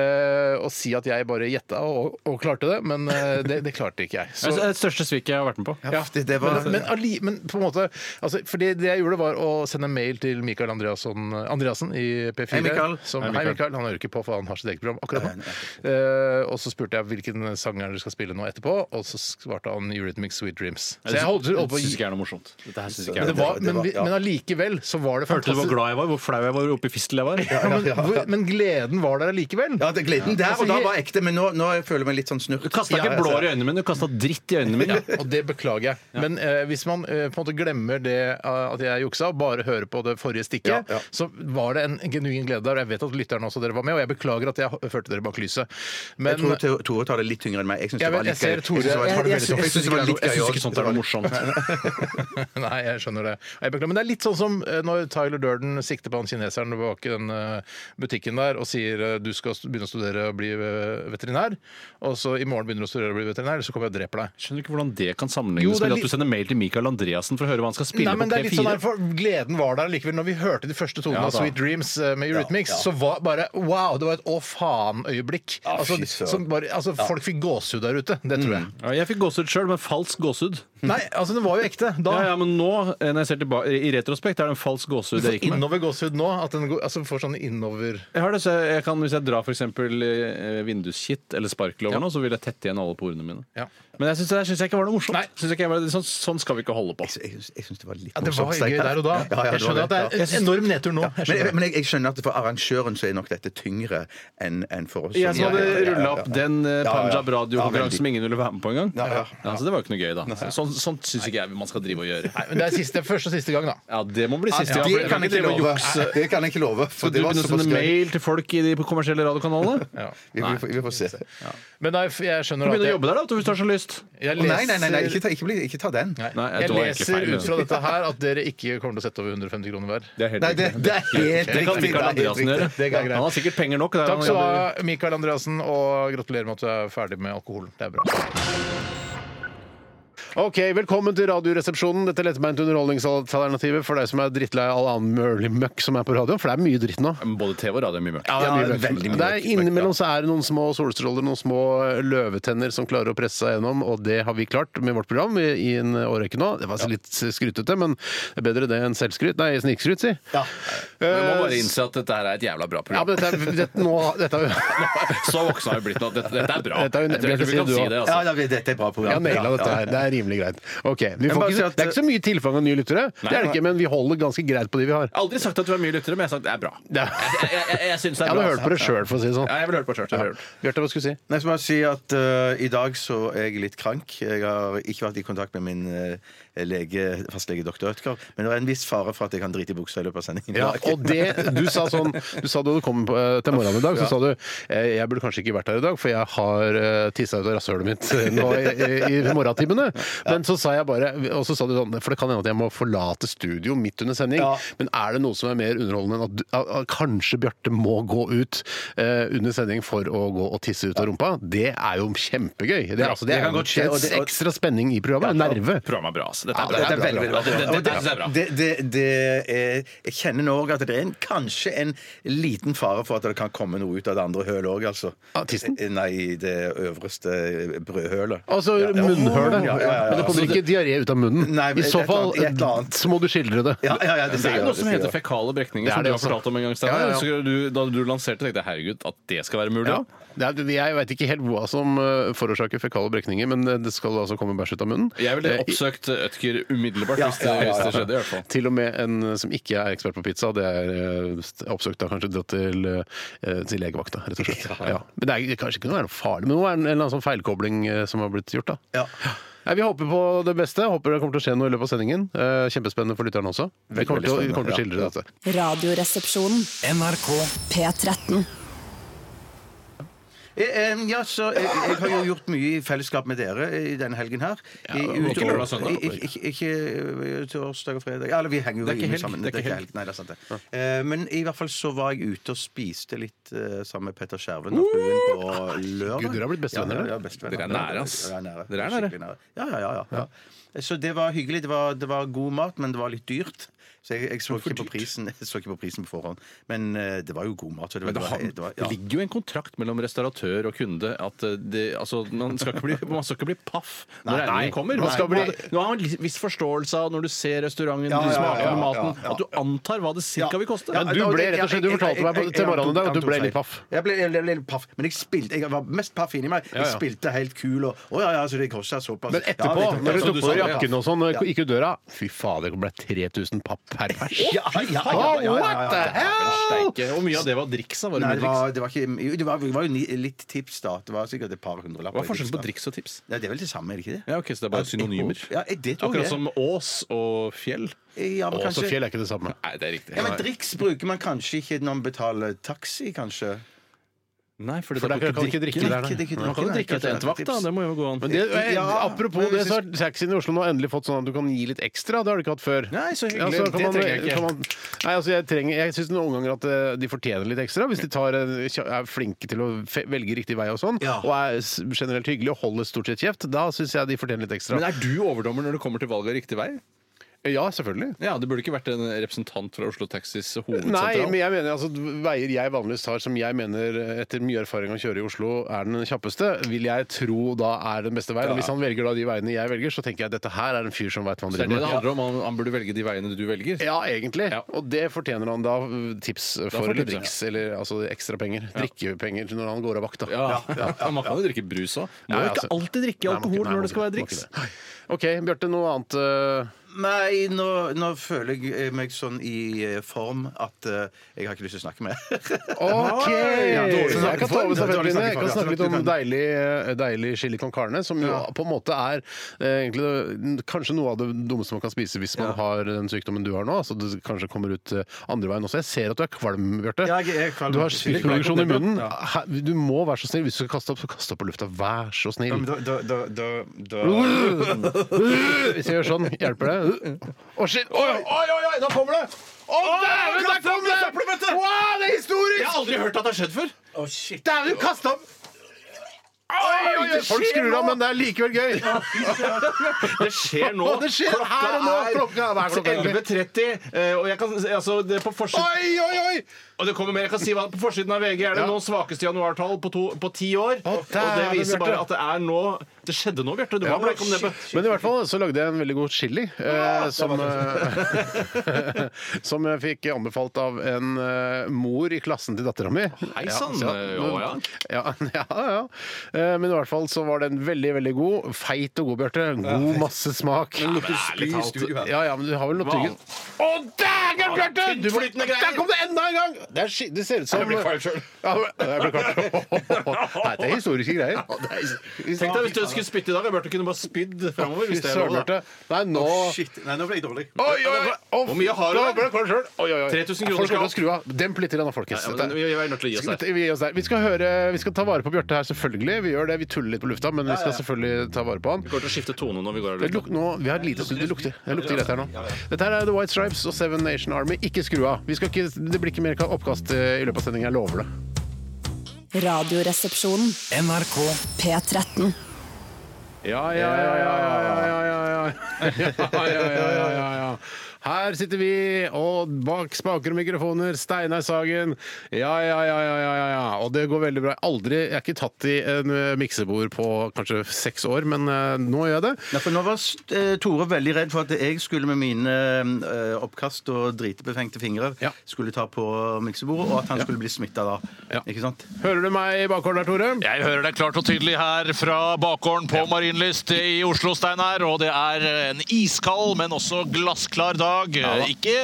eh, og si at jeg bare gjetta og, og klarte det, men eh, det, det klarte ikke jeg. Det Så, er det største sviket jeg har vært med på. ja, det- det var- men, men, alli, men på en måte altså, fordi Det jeg gjorde, var å sende mail til Mikael Andreasson, Andreassen i P4. Hei, Mikael. Som, Hei, Mikael. Han hører ikke på, for han har sitt eget program akkurat nå. Eh, og så spurte jeg hvilken sang er det dere skal spille nå etterpå, og så svarte han Eurythmic Sweet Dreams. Så jeg holdt, holdt på å syns gi ikke er noe morsomt. Dette her synes ikke men, jeg det var, men, vi- men allikevel så var det Hørte du hvor fantastisk. glad jeg var? Hvor flau jeg var oppi fistel jeg var? Ja, men, hvor, men gleden var der allikevel. Ja, det gleden der Altså, og da var ekte, men nå, nå føler jeg meg litt sånn snurt. Du kasta ikke blår i øynene mine, du kasta dritt i øynene mine. *laughs* Og det beklager jeg. Men eh, hvis man eh, på en måte glemmer det eh, at jeg juksa, og bare hører på det forrige stikket, Ja, ja. så var det en genuin glede der. Og jeg vet at lytterne også dere var med, og jeg beklager at jeg h- førte dere bak lyset. Men Jeg tror Tore- Tore tar det litt tyngre enn meg. Jeg syns Jeg det var vet- litt jeg gøy. Tore- synes det var- jeg- jeg- jeg synes- jeg synes det var litt Jeg ikke er noe morsomt. *laughs* Nei, jeg skjønner det. Jeg beklager, men det er litt sånn som eh, når Tyler Durden sikter på han kineseren bak den eh, butikken der og sier eh, du skal begynne å studere og bli veterinær, og så i morgen begynner du å studere og bli veterinær, så kommer jeg og dreper deg. Skjønner ikke hvordan det kan sammenlignes med at du sender mail til Michael Andreassen for å høre hva han skal spille Nei, men på det er litt sånn P4. der, for Gleden var der likevel. Når vi hørte de første tonene Ja, av. Sweet Dreams med Eurythmics, så var bare wow! Det var et å faen-øyeblikk. altså, altså, Folk fikk gåsehud der ute. Det tror jeg. Ja, jeg fikk gåsehud sjøl, men falsk gåsehud. Nei, altså, den var jo ekte *laughs* da. Ja, ja, men nå, når jeg ser tilbake, i retrospekt, er det en falsk gåsehud Du får jeg gikk med. innover gåsehud nå. At den går, altså, får sånn innover Jeg har det, så jeg kan, Hvis jeg drar for eksempel, eh, vinduskitt eller sparkel over nå, så vil jeg tette igjen alle porene mine. Ja. Men jeg syns det der jeg ikke var noe morsomt. Nei. Synes jeg ikke var, sånn, sånn skal vi ikke holde på. Jeg jeg, Jeg syns det var litt ja, Det var morsomt, gøy der og da. Ja, ja, Jeg det skjønner at det er en enorm nedtur nå. Jeg Men, jeg, men jeg, jeg skjønner at for arrangøren så er nok dette tyngre enn en for oss. Jeg som hadde ja, ja, ja, rulla opp den eh, Ja, ja. Punjab radiokonkurransen Ja, som ingen ville være med på engang. Ja, ja. Ja, så det var jo ikke noe gøy, da. Sånn, sånt syns ikke jeg man skal drive og gjøre. Nei, men det er siste, første og siste gang, da. Ja, Det må bli siste Ja, gang. det kan kan jeg ikke drive og love. jukse. Nei, Det kan jeg ikke love. For Så du det var begynner å såpass sende gøy. mail til folk i de kommersielle radiokanalene? Vi, vi, får- vi får se. Men nei, jeg skjønner Du begynner å jobbe der, da, hvis du har så lyst. jeg, Å, Nei, nei, nei, nei ikke, ta, ikke, bli, ikke ta den. Nei, Nei, jeg jeg tror egentlig leser feil, ut fra dette her at dere ikke kommer til å sette over 150 kroner hver. Det er helt Nei, det, riktig. det er helt Det kan riktig. Mikael det er helt Andreassen riktig. gjøre. Det. Han har sikkert penger nok. Takk han skal du jobber- ha, Mikael Andreassen, og gratulerer med at du er ferdig med alkoholen. Det er bra. Ok, Velkommen til Radioresepsjonen. Dette lettbeinte underholdningsalternativet for deg som er drittlei av all annen mørlig møkk som er på radio. For det er mye dritt nå. Både TV og radio er mye møkk. Ja, det er, mye møkk. veldig mye det er møkk, Innimellom så er det noen små solstråler, noen små løvetenner som klarer å presse seg gjennom, og det har vi klart med vårt program i, i en årrekke nå. Det var altså litt skrytete, men det er bedre det enn selvskryt. Nei, snikskryt, si. Ja. Men Vi må bare innse at dette her er et jævla bra Ja, program. men dette er, dette, nå, dette er *laughs* Så voksne har vi blitt nå. Dette, dette er bra. Dette er jo- Jeg tror ikke vi kan si det. Altså. ja, dette er bra Jeg program. har naila Ja, dette her. Det er rimelig greit. Ok, vi får bare ikke, si at- Det er ikke så mye tilfang av nye lyttere, det er det ikke, men vi holder ganske greit på de vi har. Aldri sagt at du er mye lyttere, men jeg har sagt det er bra. *laughs* Jeg, jeg, jeg, jeg syns det Jeg er bra. hadde hørt på det sjøl, for å si det sånn. Ja, jeg vil høre på det selv. Bjarte, hva skulle du si? Nei, så må jeg si at eh, I dag så er jeg litt krank. Jeg har ikke vært i kontakt med min eh, lege, fastlege doktor Ødgar, Men det er en viss fare for at jeg kan drite i buksa i løpet av sendingen. Ja, og det, du sa sånn Du sa da du kom på, eh, til morgenen i dag, så sa du eh, jeg burde kanskje ikke vært her i dag, for jeg har uh, tissa ut av rasshølet mitt eh, nå i, i, i morgentimene. Men så sa jeg bare Og så sa du sånn For det kan hende at jeg må forlate studio midt under sending. Ja. Men er det noe som er mer underholdende enn at, du, at, at kanskje Bjarte må gå ut eh, under sending for å gå og tisse ut av rumpa? Det er jo kjempegøy. Det, er- altså, det, det er kan jo godt skje, og det er ekstra spenning i programmet. Nerve. Programmet er bra. altså. Dette er bra. dette er veldig, bra. veldig bra. Det- det- det- det er. Det, det, det er, jeg kjenner nå òg at det er en, kanskje en liten fare for at det kan komme noe ut av det andre hølet òg, altså. Tissen? Nei, det øvreste brødhølet. Altså munnhølet. Ja, ja, ja, ja. Men det kommer ikke diaré ut av munnen. Nei, I så fall annet- et eller annet. så må du skildre det. Ja, ja, ja, det Det er jo noe det som heter fekale brekninger, er som du har fortalt om en gang. Steinar. Ja, ja, ja. Så du, da du lanserte, tenkte jeg herregud, at det skal være mulig? Ja. Ja. Det er, jeg veit ikke helt hva som eh, forårsaker fekale brekninger, men eh, det skal altså komme bæsj ut av munnen. Jeg ville Eh, oppsøkt Ødker umiddelbart Ja, hvis, det, hvis det skjedde. i hvert fall. Til og med en som ikke er ekspert på pizza, det er eh, oppsøkt da kanskje dratt til, eh, til legevakta, rett og slett. Ja. Men det er kanskje ikke noe farlig, men nå er en, en eller annen sånn feilkobling eh, som har blitt gjort, da. Ja. Nei, vi håper på det beste. Håper det kommer til å skje noe i løpet av sendingen. Eh, Kjempespennende for lytterne også. Vi kommer til, å- vi kommer til å skildre dette. Radioresepsjonen. NRK P13. Eh, eh, Ja, så jeg, jeg har jo gjort mye i fellesskap med dere i denne helgen her. I, ikke utover- lørdag og søndag. i- Ikke, ikke, ikke torsdag og fredag. Ja, eller vi henger jo Det er ikke inne helg, sammen. det er ikke helg. Nei, det er sant det. Eh, Men i hvert fall så var jeg ute og spiste litt eh, sammen med Petter Skjerven og fruen på lørdag. Gud, dere har blitt bestevenner, Ja, ja, ja, bestevenner. Dere er nære, ass. Ja, nære. Dere er nære. Skikkelig nære. Ja, ja, ja, ja, ja. Så det var hyggelig. Det var, det var god mat, men det var litt dyrt. Så jeg, jeg så, ikke på prisen, *laughs* jeg så ikke på prisen på forhånd. Men eh, det var jo god mat. Så det, Men det, var, har, det var, det ligger jo en kontrakt mellom restauratør og kunde at eh, det, altså, man, skal ikke bli, *laughs* man skal ikke bli paff når Nei, regningen kommer. man skal bli- nå har man en viss forståelse av når du ser restauranten, Ja, du ja, smaker ja, på ja, maten, ja, ja. at du antar hva det cirka vil koste. Men du ble rett og slett, du fortalte meg på- til morgenen i dag at du ble litt paff. Jeg ble, jeg ble litt paff, men jeg spilte Jeg var mest paff inni meg. Jeg Ja, ja. spilte helt kul og Å ja, ja, så det kosta såpass. Men etterpå, Ja, det- når du så tok du på sa jakken og sånn, gikk ut døra Fy fader, det ble 3000 papp per pers. Ja, ja, ja, ja, ja, ja, What the ja. hell? Og mye av det var driks. Var det Nei, det var, det var ikke jo, Det var, det var jo litt tips, da. Det var sikkert et par hundrelapper. Hva er forskjellen på driks og tips? Ja, det er vel det samme, er det ikke det? Ja, ok, Så det er bare synonymer? Ja, det tror Akkurat som Ås og fjell? Ja, men kanskje... kanskje fjell er ikke det samme. Nei, det er riktig. ja, men Driks bruker man kanskje ikke når man betaler taxi, kanskje? Nei, for, For der kan du ikke drikke der, nei. Drikke, drikke, Man kan jo drikke etter kanskje endt vakt, da. Det må jo gå an. Men det, eh, Ja, apropos men det, så har taxien i Oslo nå endelig fått sånn at du kan gi litt ekstra. Det har du ikke hatt før. Nei, så hyggelig. Ja, så kan Det man- trenger jeg ikke. kan man- Nei, altså jeg trenger, jeg syns noen ganger at eh, de fortjener litt ekstra. Hvis de tar, er flinke til å fe- velge riktig vei og sånn, Ja. og er s- generelt hyggelige og holder stort sett kjeft, da syns jeg de fortjener litt ekstra. Men er du overdommer når det kommer til valg av riktig vei? Ja, selvfølgelig. Ja, Det burde ikke vært en representant fra Oslo Taxis hovedsentral. Nei, men jeg mener altså veier jeg vanligvis tar, som jeg mener etter mye erfaring å kjøre i Oslo, er den kjappeste, vil jeg tro da er den beste veien. Og hvis han velger da de veiene jeg velger, så tenker jeg at dette her er en fyr som veit hva han det er det driver det med. handler om. Han, han burde velge de veiene du velger. Ja, egentlig. Ja. Og det fortjener han da uh, tips for, eller tips, ja. driks, eller altså ekstra penger. Drikkepenger når han går av vakta. Ja, *laughs* ja. Man kan jo drikke brus òg. Må Ja, ja, ikke altså- alltid drikke Nei, må alkohol ikke- nei, når må det skal være ikke- må driks. ikke det. OK, Bjarte, noe annet uh, Nei, nå, nå føler jeg meg sånn i eh, form at eh, jeg har ikke lyst til å snakke mer. *laughs* OK! Ja, dårlig Så jeg kan ta over. Stafettpinnen. Jeg kan snakke litt om deilig, eh, deilig chili con carne, som jo på en måte er eh, egentlig det- kanskje noe av det dummeste man kan spise hvis man har den sykdommen du har nå. Altså det kanskje kommer ut eh, andre veien også. Jeg ser at du er kvalm, Bjarte. Ja, jeg er kvalm. Du har spyttproduksjon i munnen. Ja. Du må være så snill. Hvis du skal kaste opp, så kast opp på lufta. Vær så Ja, snill. men da, da, da, da, da. *laughs* Hvis jeg gjør sånn, hjelper det? Å, shit! Oi, oi, oi, oi, da kommer det! Å, dæven, der kom det! Wow, det er historisk! Jeg har aldri hørt at det har skjedd før. Dæven, du kasta opp! Oi, oi, oi, Folk skrur av, men det er likevel gøy. Det skjer nå. *laughs* Det skjer her og nå. Klokka er 11.30, eh, og jeg kan altså, det er på forsiden Oi, oi, oi! Og det kommer mer, jeg kan si hva, På forsiden av VG er det Ja. nå svakeste januartall på, to, på ti år. og det dæven, viser bare Bjarte. at det er nå Det skjedde nå, Bjarte. Du var om det. Men i hvert fall så lagde jeg en veldig god chili, eh, som, eh, *laughs* som jeg fikk anbefalt av en eh, mor i klassen til dattera mi. Hei sann. Ja, Å, ja. ja, *laughs* ja, ja. Eh, Men men i hvert fall så var den veldig, veldig god. Feit og god, Bjarte. God, masse smak. Det lukter spy i. Ja, ja, men du har vel noe tryggen Å, dægen, Bjarte! Der kom det enda en gang! Det, er, det ser ut som *laughs* Jeg blir kvalm selv. Ja, jeg ble kvalm. Nei, det er historiske greier. Tenk deg hvis du skulle spytte i dag. Bjarte kunne bare spydd framover. Fy Hvis det er søren, lov, da. Bjarte. Nei, nå Shit. Nei, nå ble jeg dårlig. Oi, oi, oi! Hvor mye har du da ble jeg kvalm selv. Oi, oi, oi. 3000 kroner Folk skal skal opp. skru av. Demp litt, grann, folkens. Ja, men Dette- vi vi er nødt til å gi oss Skal der. vi, vi, gi oss der. vi skal høre, vi skal ta vare på Bjarte her, selvfølgelig. Vi gjør det, vi tuller litt på lufta, men vi skal selvfølgelig ta vare på han. Vi kommer til å skifte tone når vi går av Det lufta. luk, nå, vi har et lite studio. Det lukter, det lukter greit her nå. Dette her er The White Stripes og Seven Nation Army. Ikke skru av. Vi skal ikke, det blir ikke mer oppkast eh, i løpet av sendingen. Jeg lover det. Radioresepsjonen. NRK P13. Ja, ja, ja, ja, ja, ja, ja, ja, *laughs* ja. Ja, ja, ja, ja, ja, ja. Her sitter vi, og bak spaker og mikrofoner, Steinar Sagen. Ja, ja, ja, ja, ja, ja. Og det går veldig bra. Aldri, Jeg er ikke tatt i en eh, miksebord på kanskje seks år, men eh, nå gjør jeg det. Nei, for nå var eh, Tore veldig redd for at jeg skulle med mine eh, oppkast og dritebefengte fingre Ja. skulle ta på miksebordet, og at han skulle bli smitta da. Ja. Ikke sant? Hører du meg i bakgården der, Tore? Jeg hører deg klart og tydelig her fra bakgården på Marienlyst i Oslo, Steinar. Og det er en iskald, men også glassklar dag. Ikke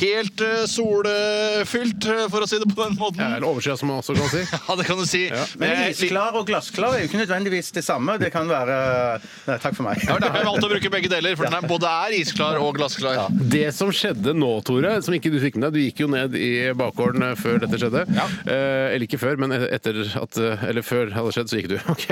helt eh, solfylt, eh, for å si det på den måten. Ja, eller overskya, som man også kan si. *laughs* Ja, det kan du si. Men isklar og glassklar er jo ikke nødvendigvis det samme. Det kan være Nei, Takk for meg. Ja, Derfor har jeg valgt å bruke begge deler, for den er både er isklar og glassklar. Det som skjedde nå, Tore, som ikke du fikk med deg Du gikk jo ned i bakgården eh, før dette skjedde. Eh, eller ikke før, men etter at Eller før det hadde skjedd, så gikk du. *laughs* Ok.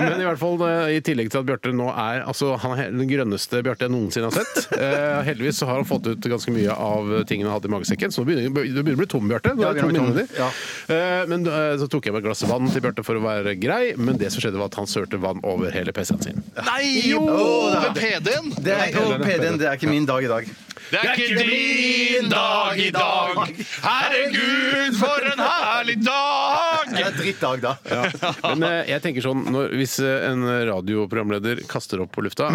Men i hvert fall i tillegg til at Bjarte nå er altså, Han er den grønneste Bjarte jeg noensinne har sett. Eh, heldigvis så har han fått ut ganske mye av tingene han hadde i magesekken, så nå begynner du begynner å bli tom, Bjarte. Du Ja, er tom. Eh, men eh, så tok jeg meg et glass vann til Bjarte for å være grei, men det som skjedde, var at han sørte vann over hele PC-en sin. Nei! Jo! Med PD-en! Det er, og PD-en, det er ikke min dag i dag. Det er ikke din dag i dag. Herregud, for en herlig dag! Det er drittdag, da. Men eh, jeg tenker sånn, når, hvis eh, en radioprogramleder kaster opp på lufta,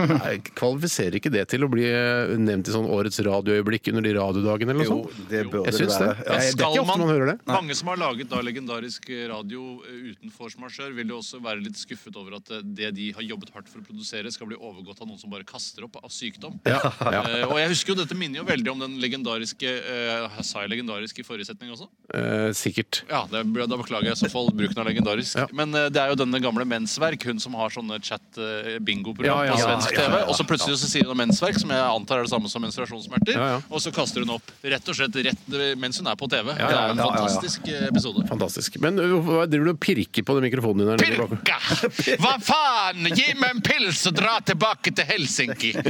kvalifiserer ikke det til å bli eh, nevnt i sånn årets radioøyeblikk under de radiodagene eller Jo, noe sånt? det bør Jeg det syns det. være. Ja, det er Skal ikke ofte man hører det. Mange som har laget da legendarisk radio eh, uten force majeure, vil jo også være litt skuffet over at eh, det de har jobbet hardt for å produsere, skal bli overgått av noen som bare kaster opp av sykdom. Ja, ja. Eh, og jeg husker jo dette minner jo veldig om den legendariske eh, Sa jeg legendarisk i forrige setning også? Eh, sikkert. Ja, det, da beklager jeg i så fall bruken av legendarisk. Ja. Men eh, det er jo denne gamle Mensverk, hun som har sånne chat-bingo-program ja, på svensk TV. Og så plutselig så sier hun mensverk, som jeg antar er det samme som menstruasjonssmerter. Og så kaster hun opp rett og slett rett mens hun er på TV. Det er en fantastisk eh, episode. Fantastisk. Men eh, hva driver du og pirker på den mikrofonen din? her nede? Pirka! *laughs* Hva faen! Gi meg en pils og dra tilbake til Helsinki! *laughs*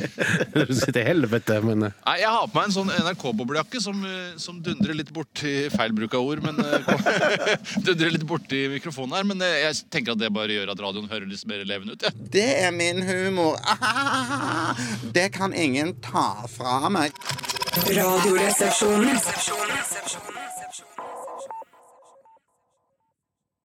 Du sitter i helvete, men eh, Nei, Jeg har på meg en sånn NRK-boblejakke som, eh, som dundrer litt bort Feil bruk av ord, men eh, *laughs* dundrer litt borti mikrofonen her. Men jeg tenker at det bare gjør at radioen hører litt mer levende ut. Ja. Det er min humor. Ah, *laughs* det kan ingen ta fra meg. Radioresepsjonen.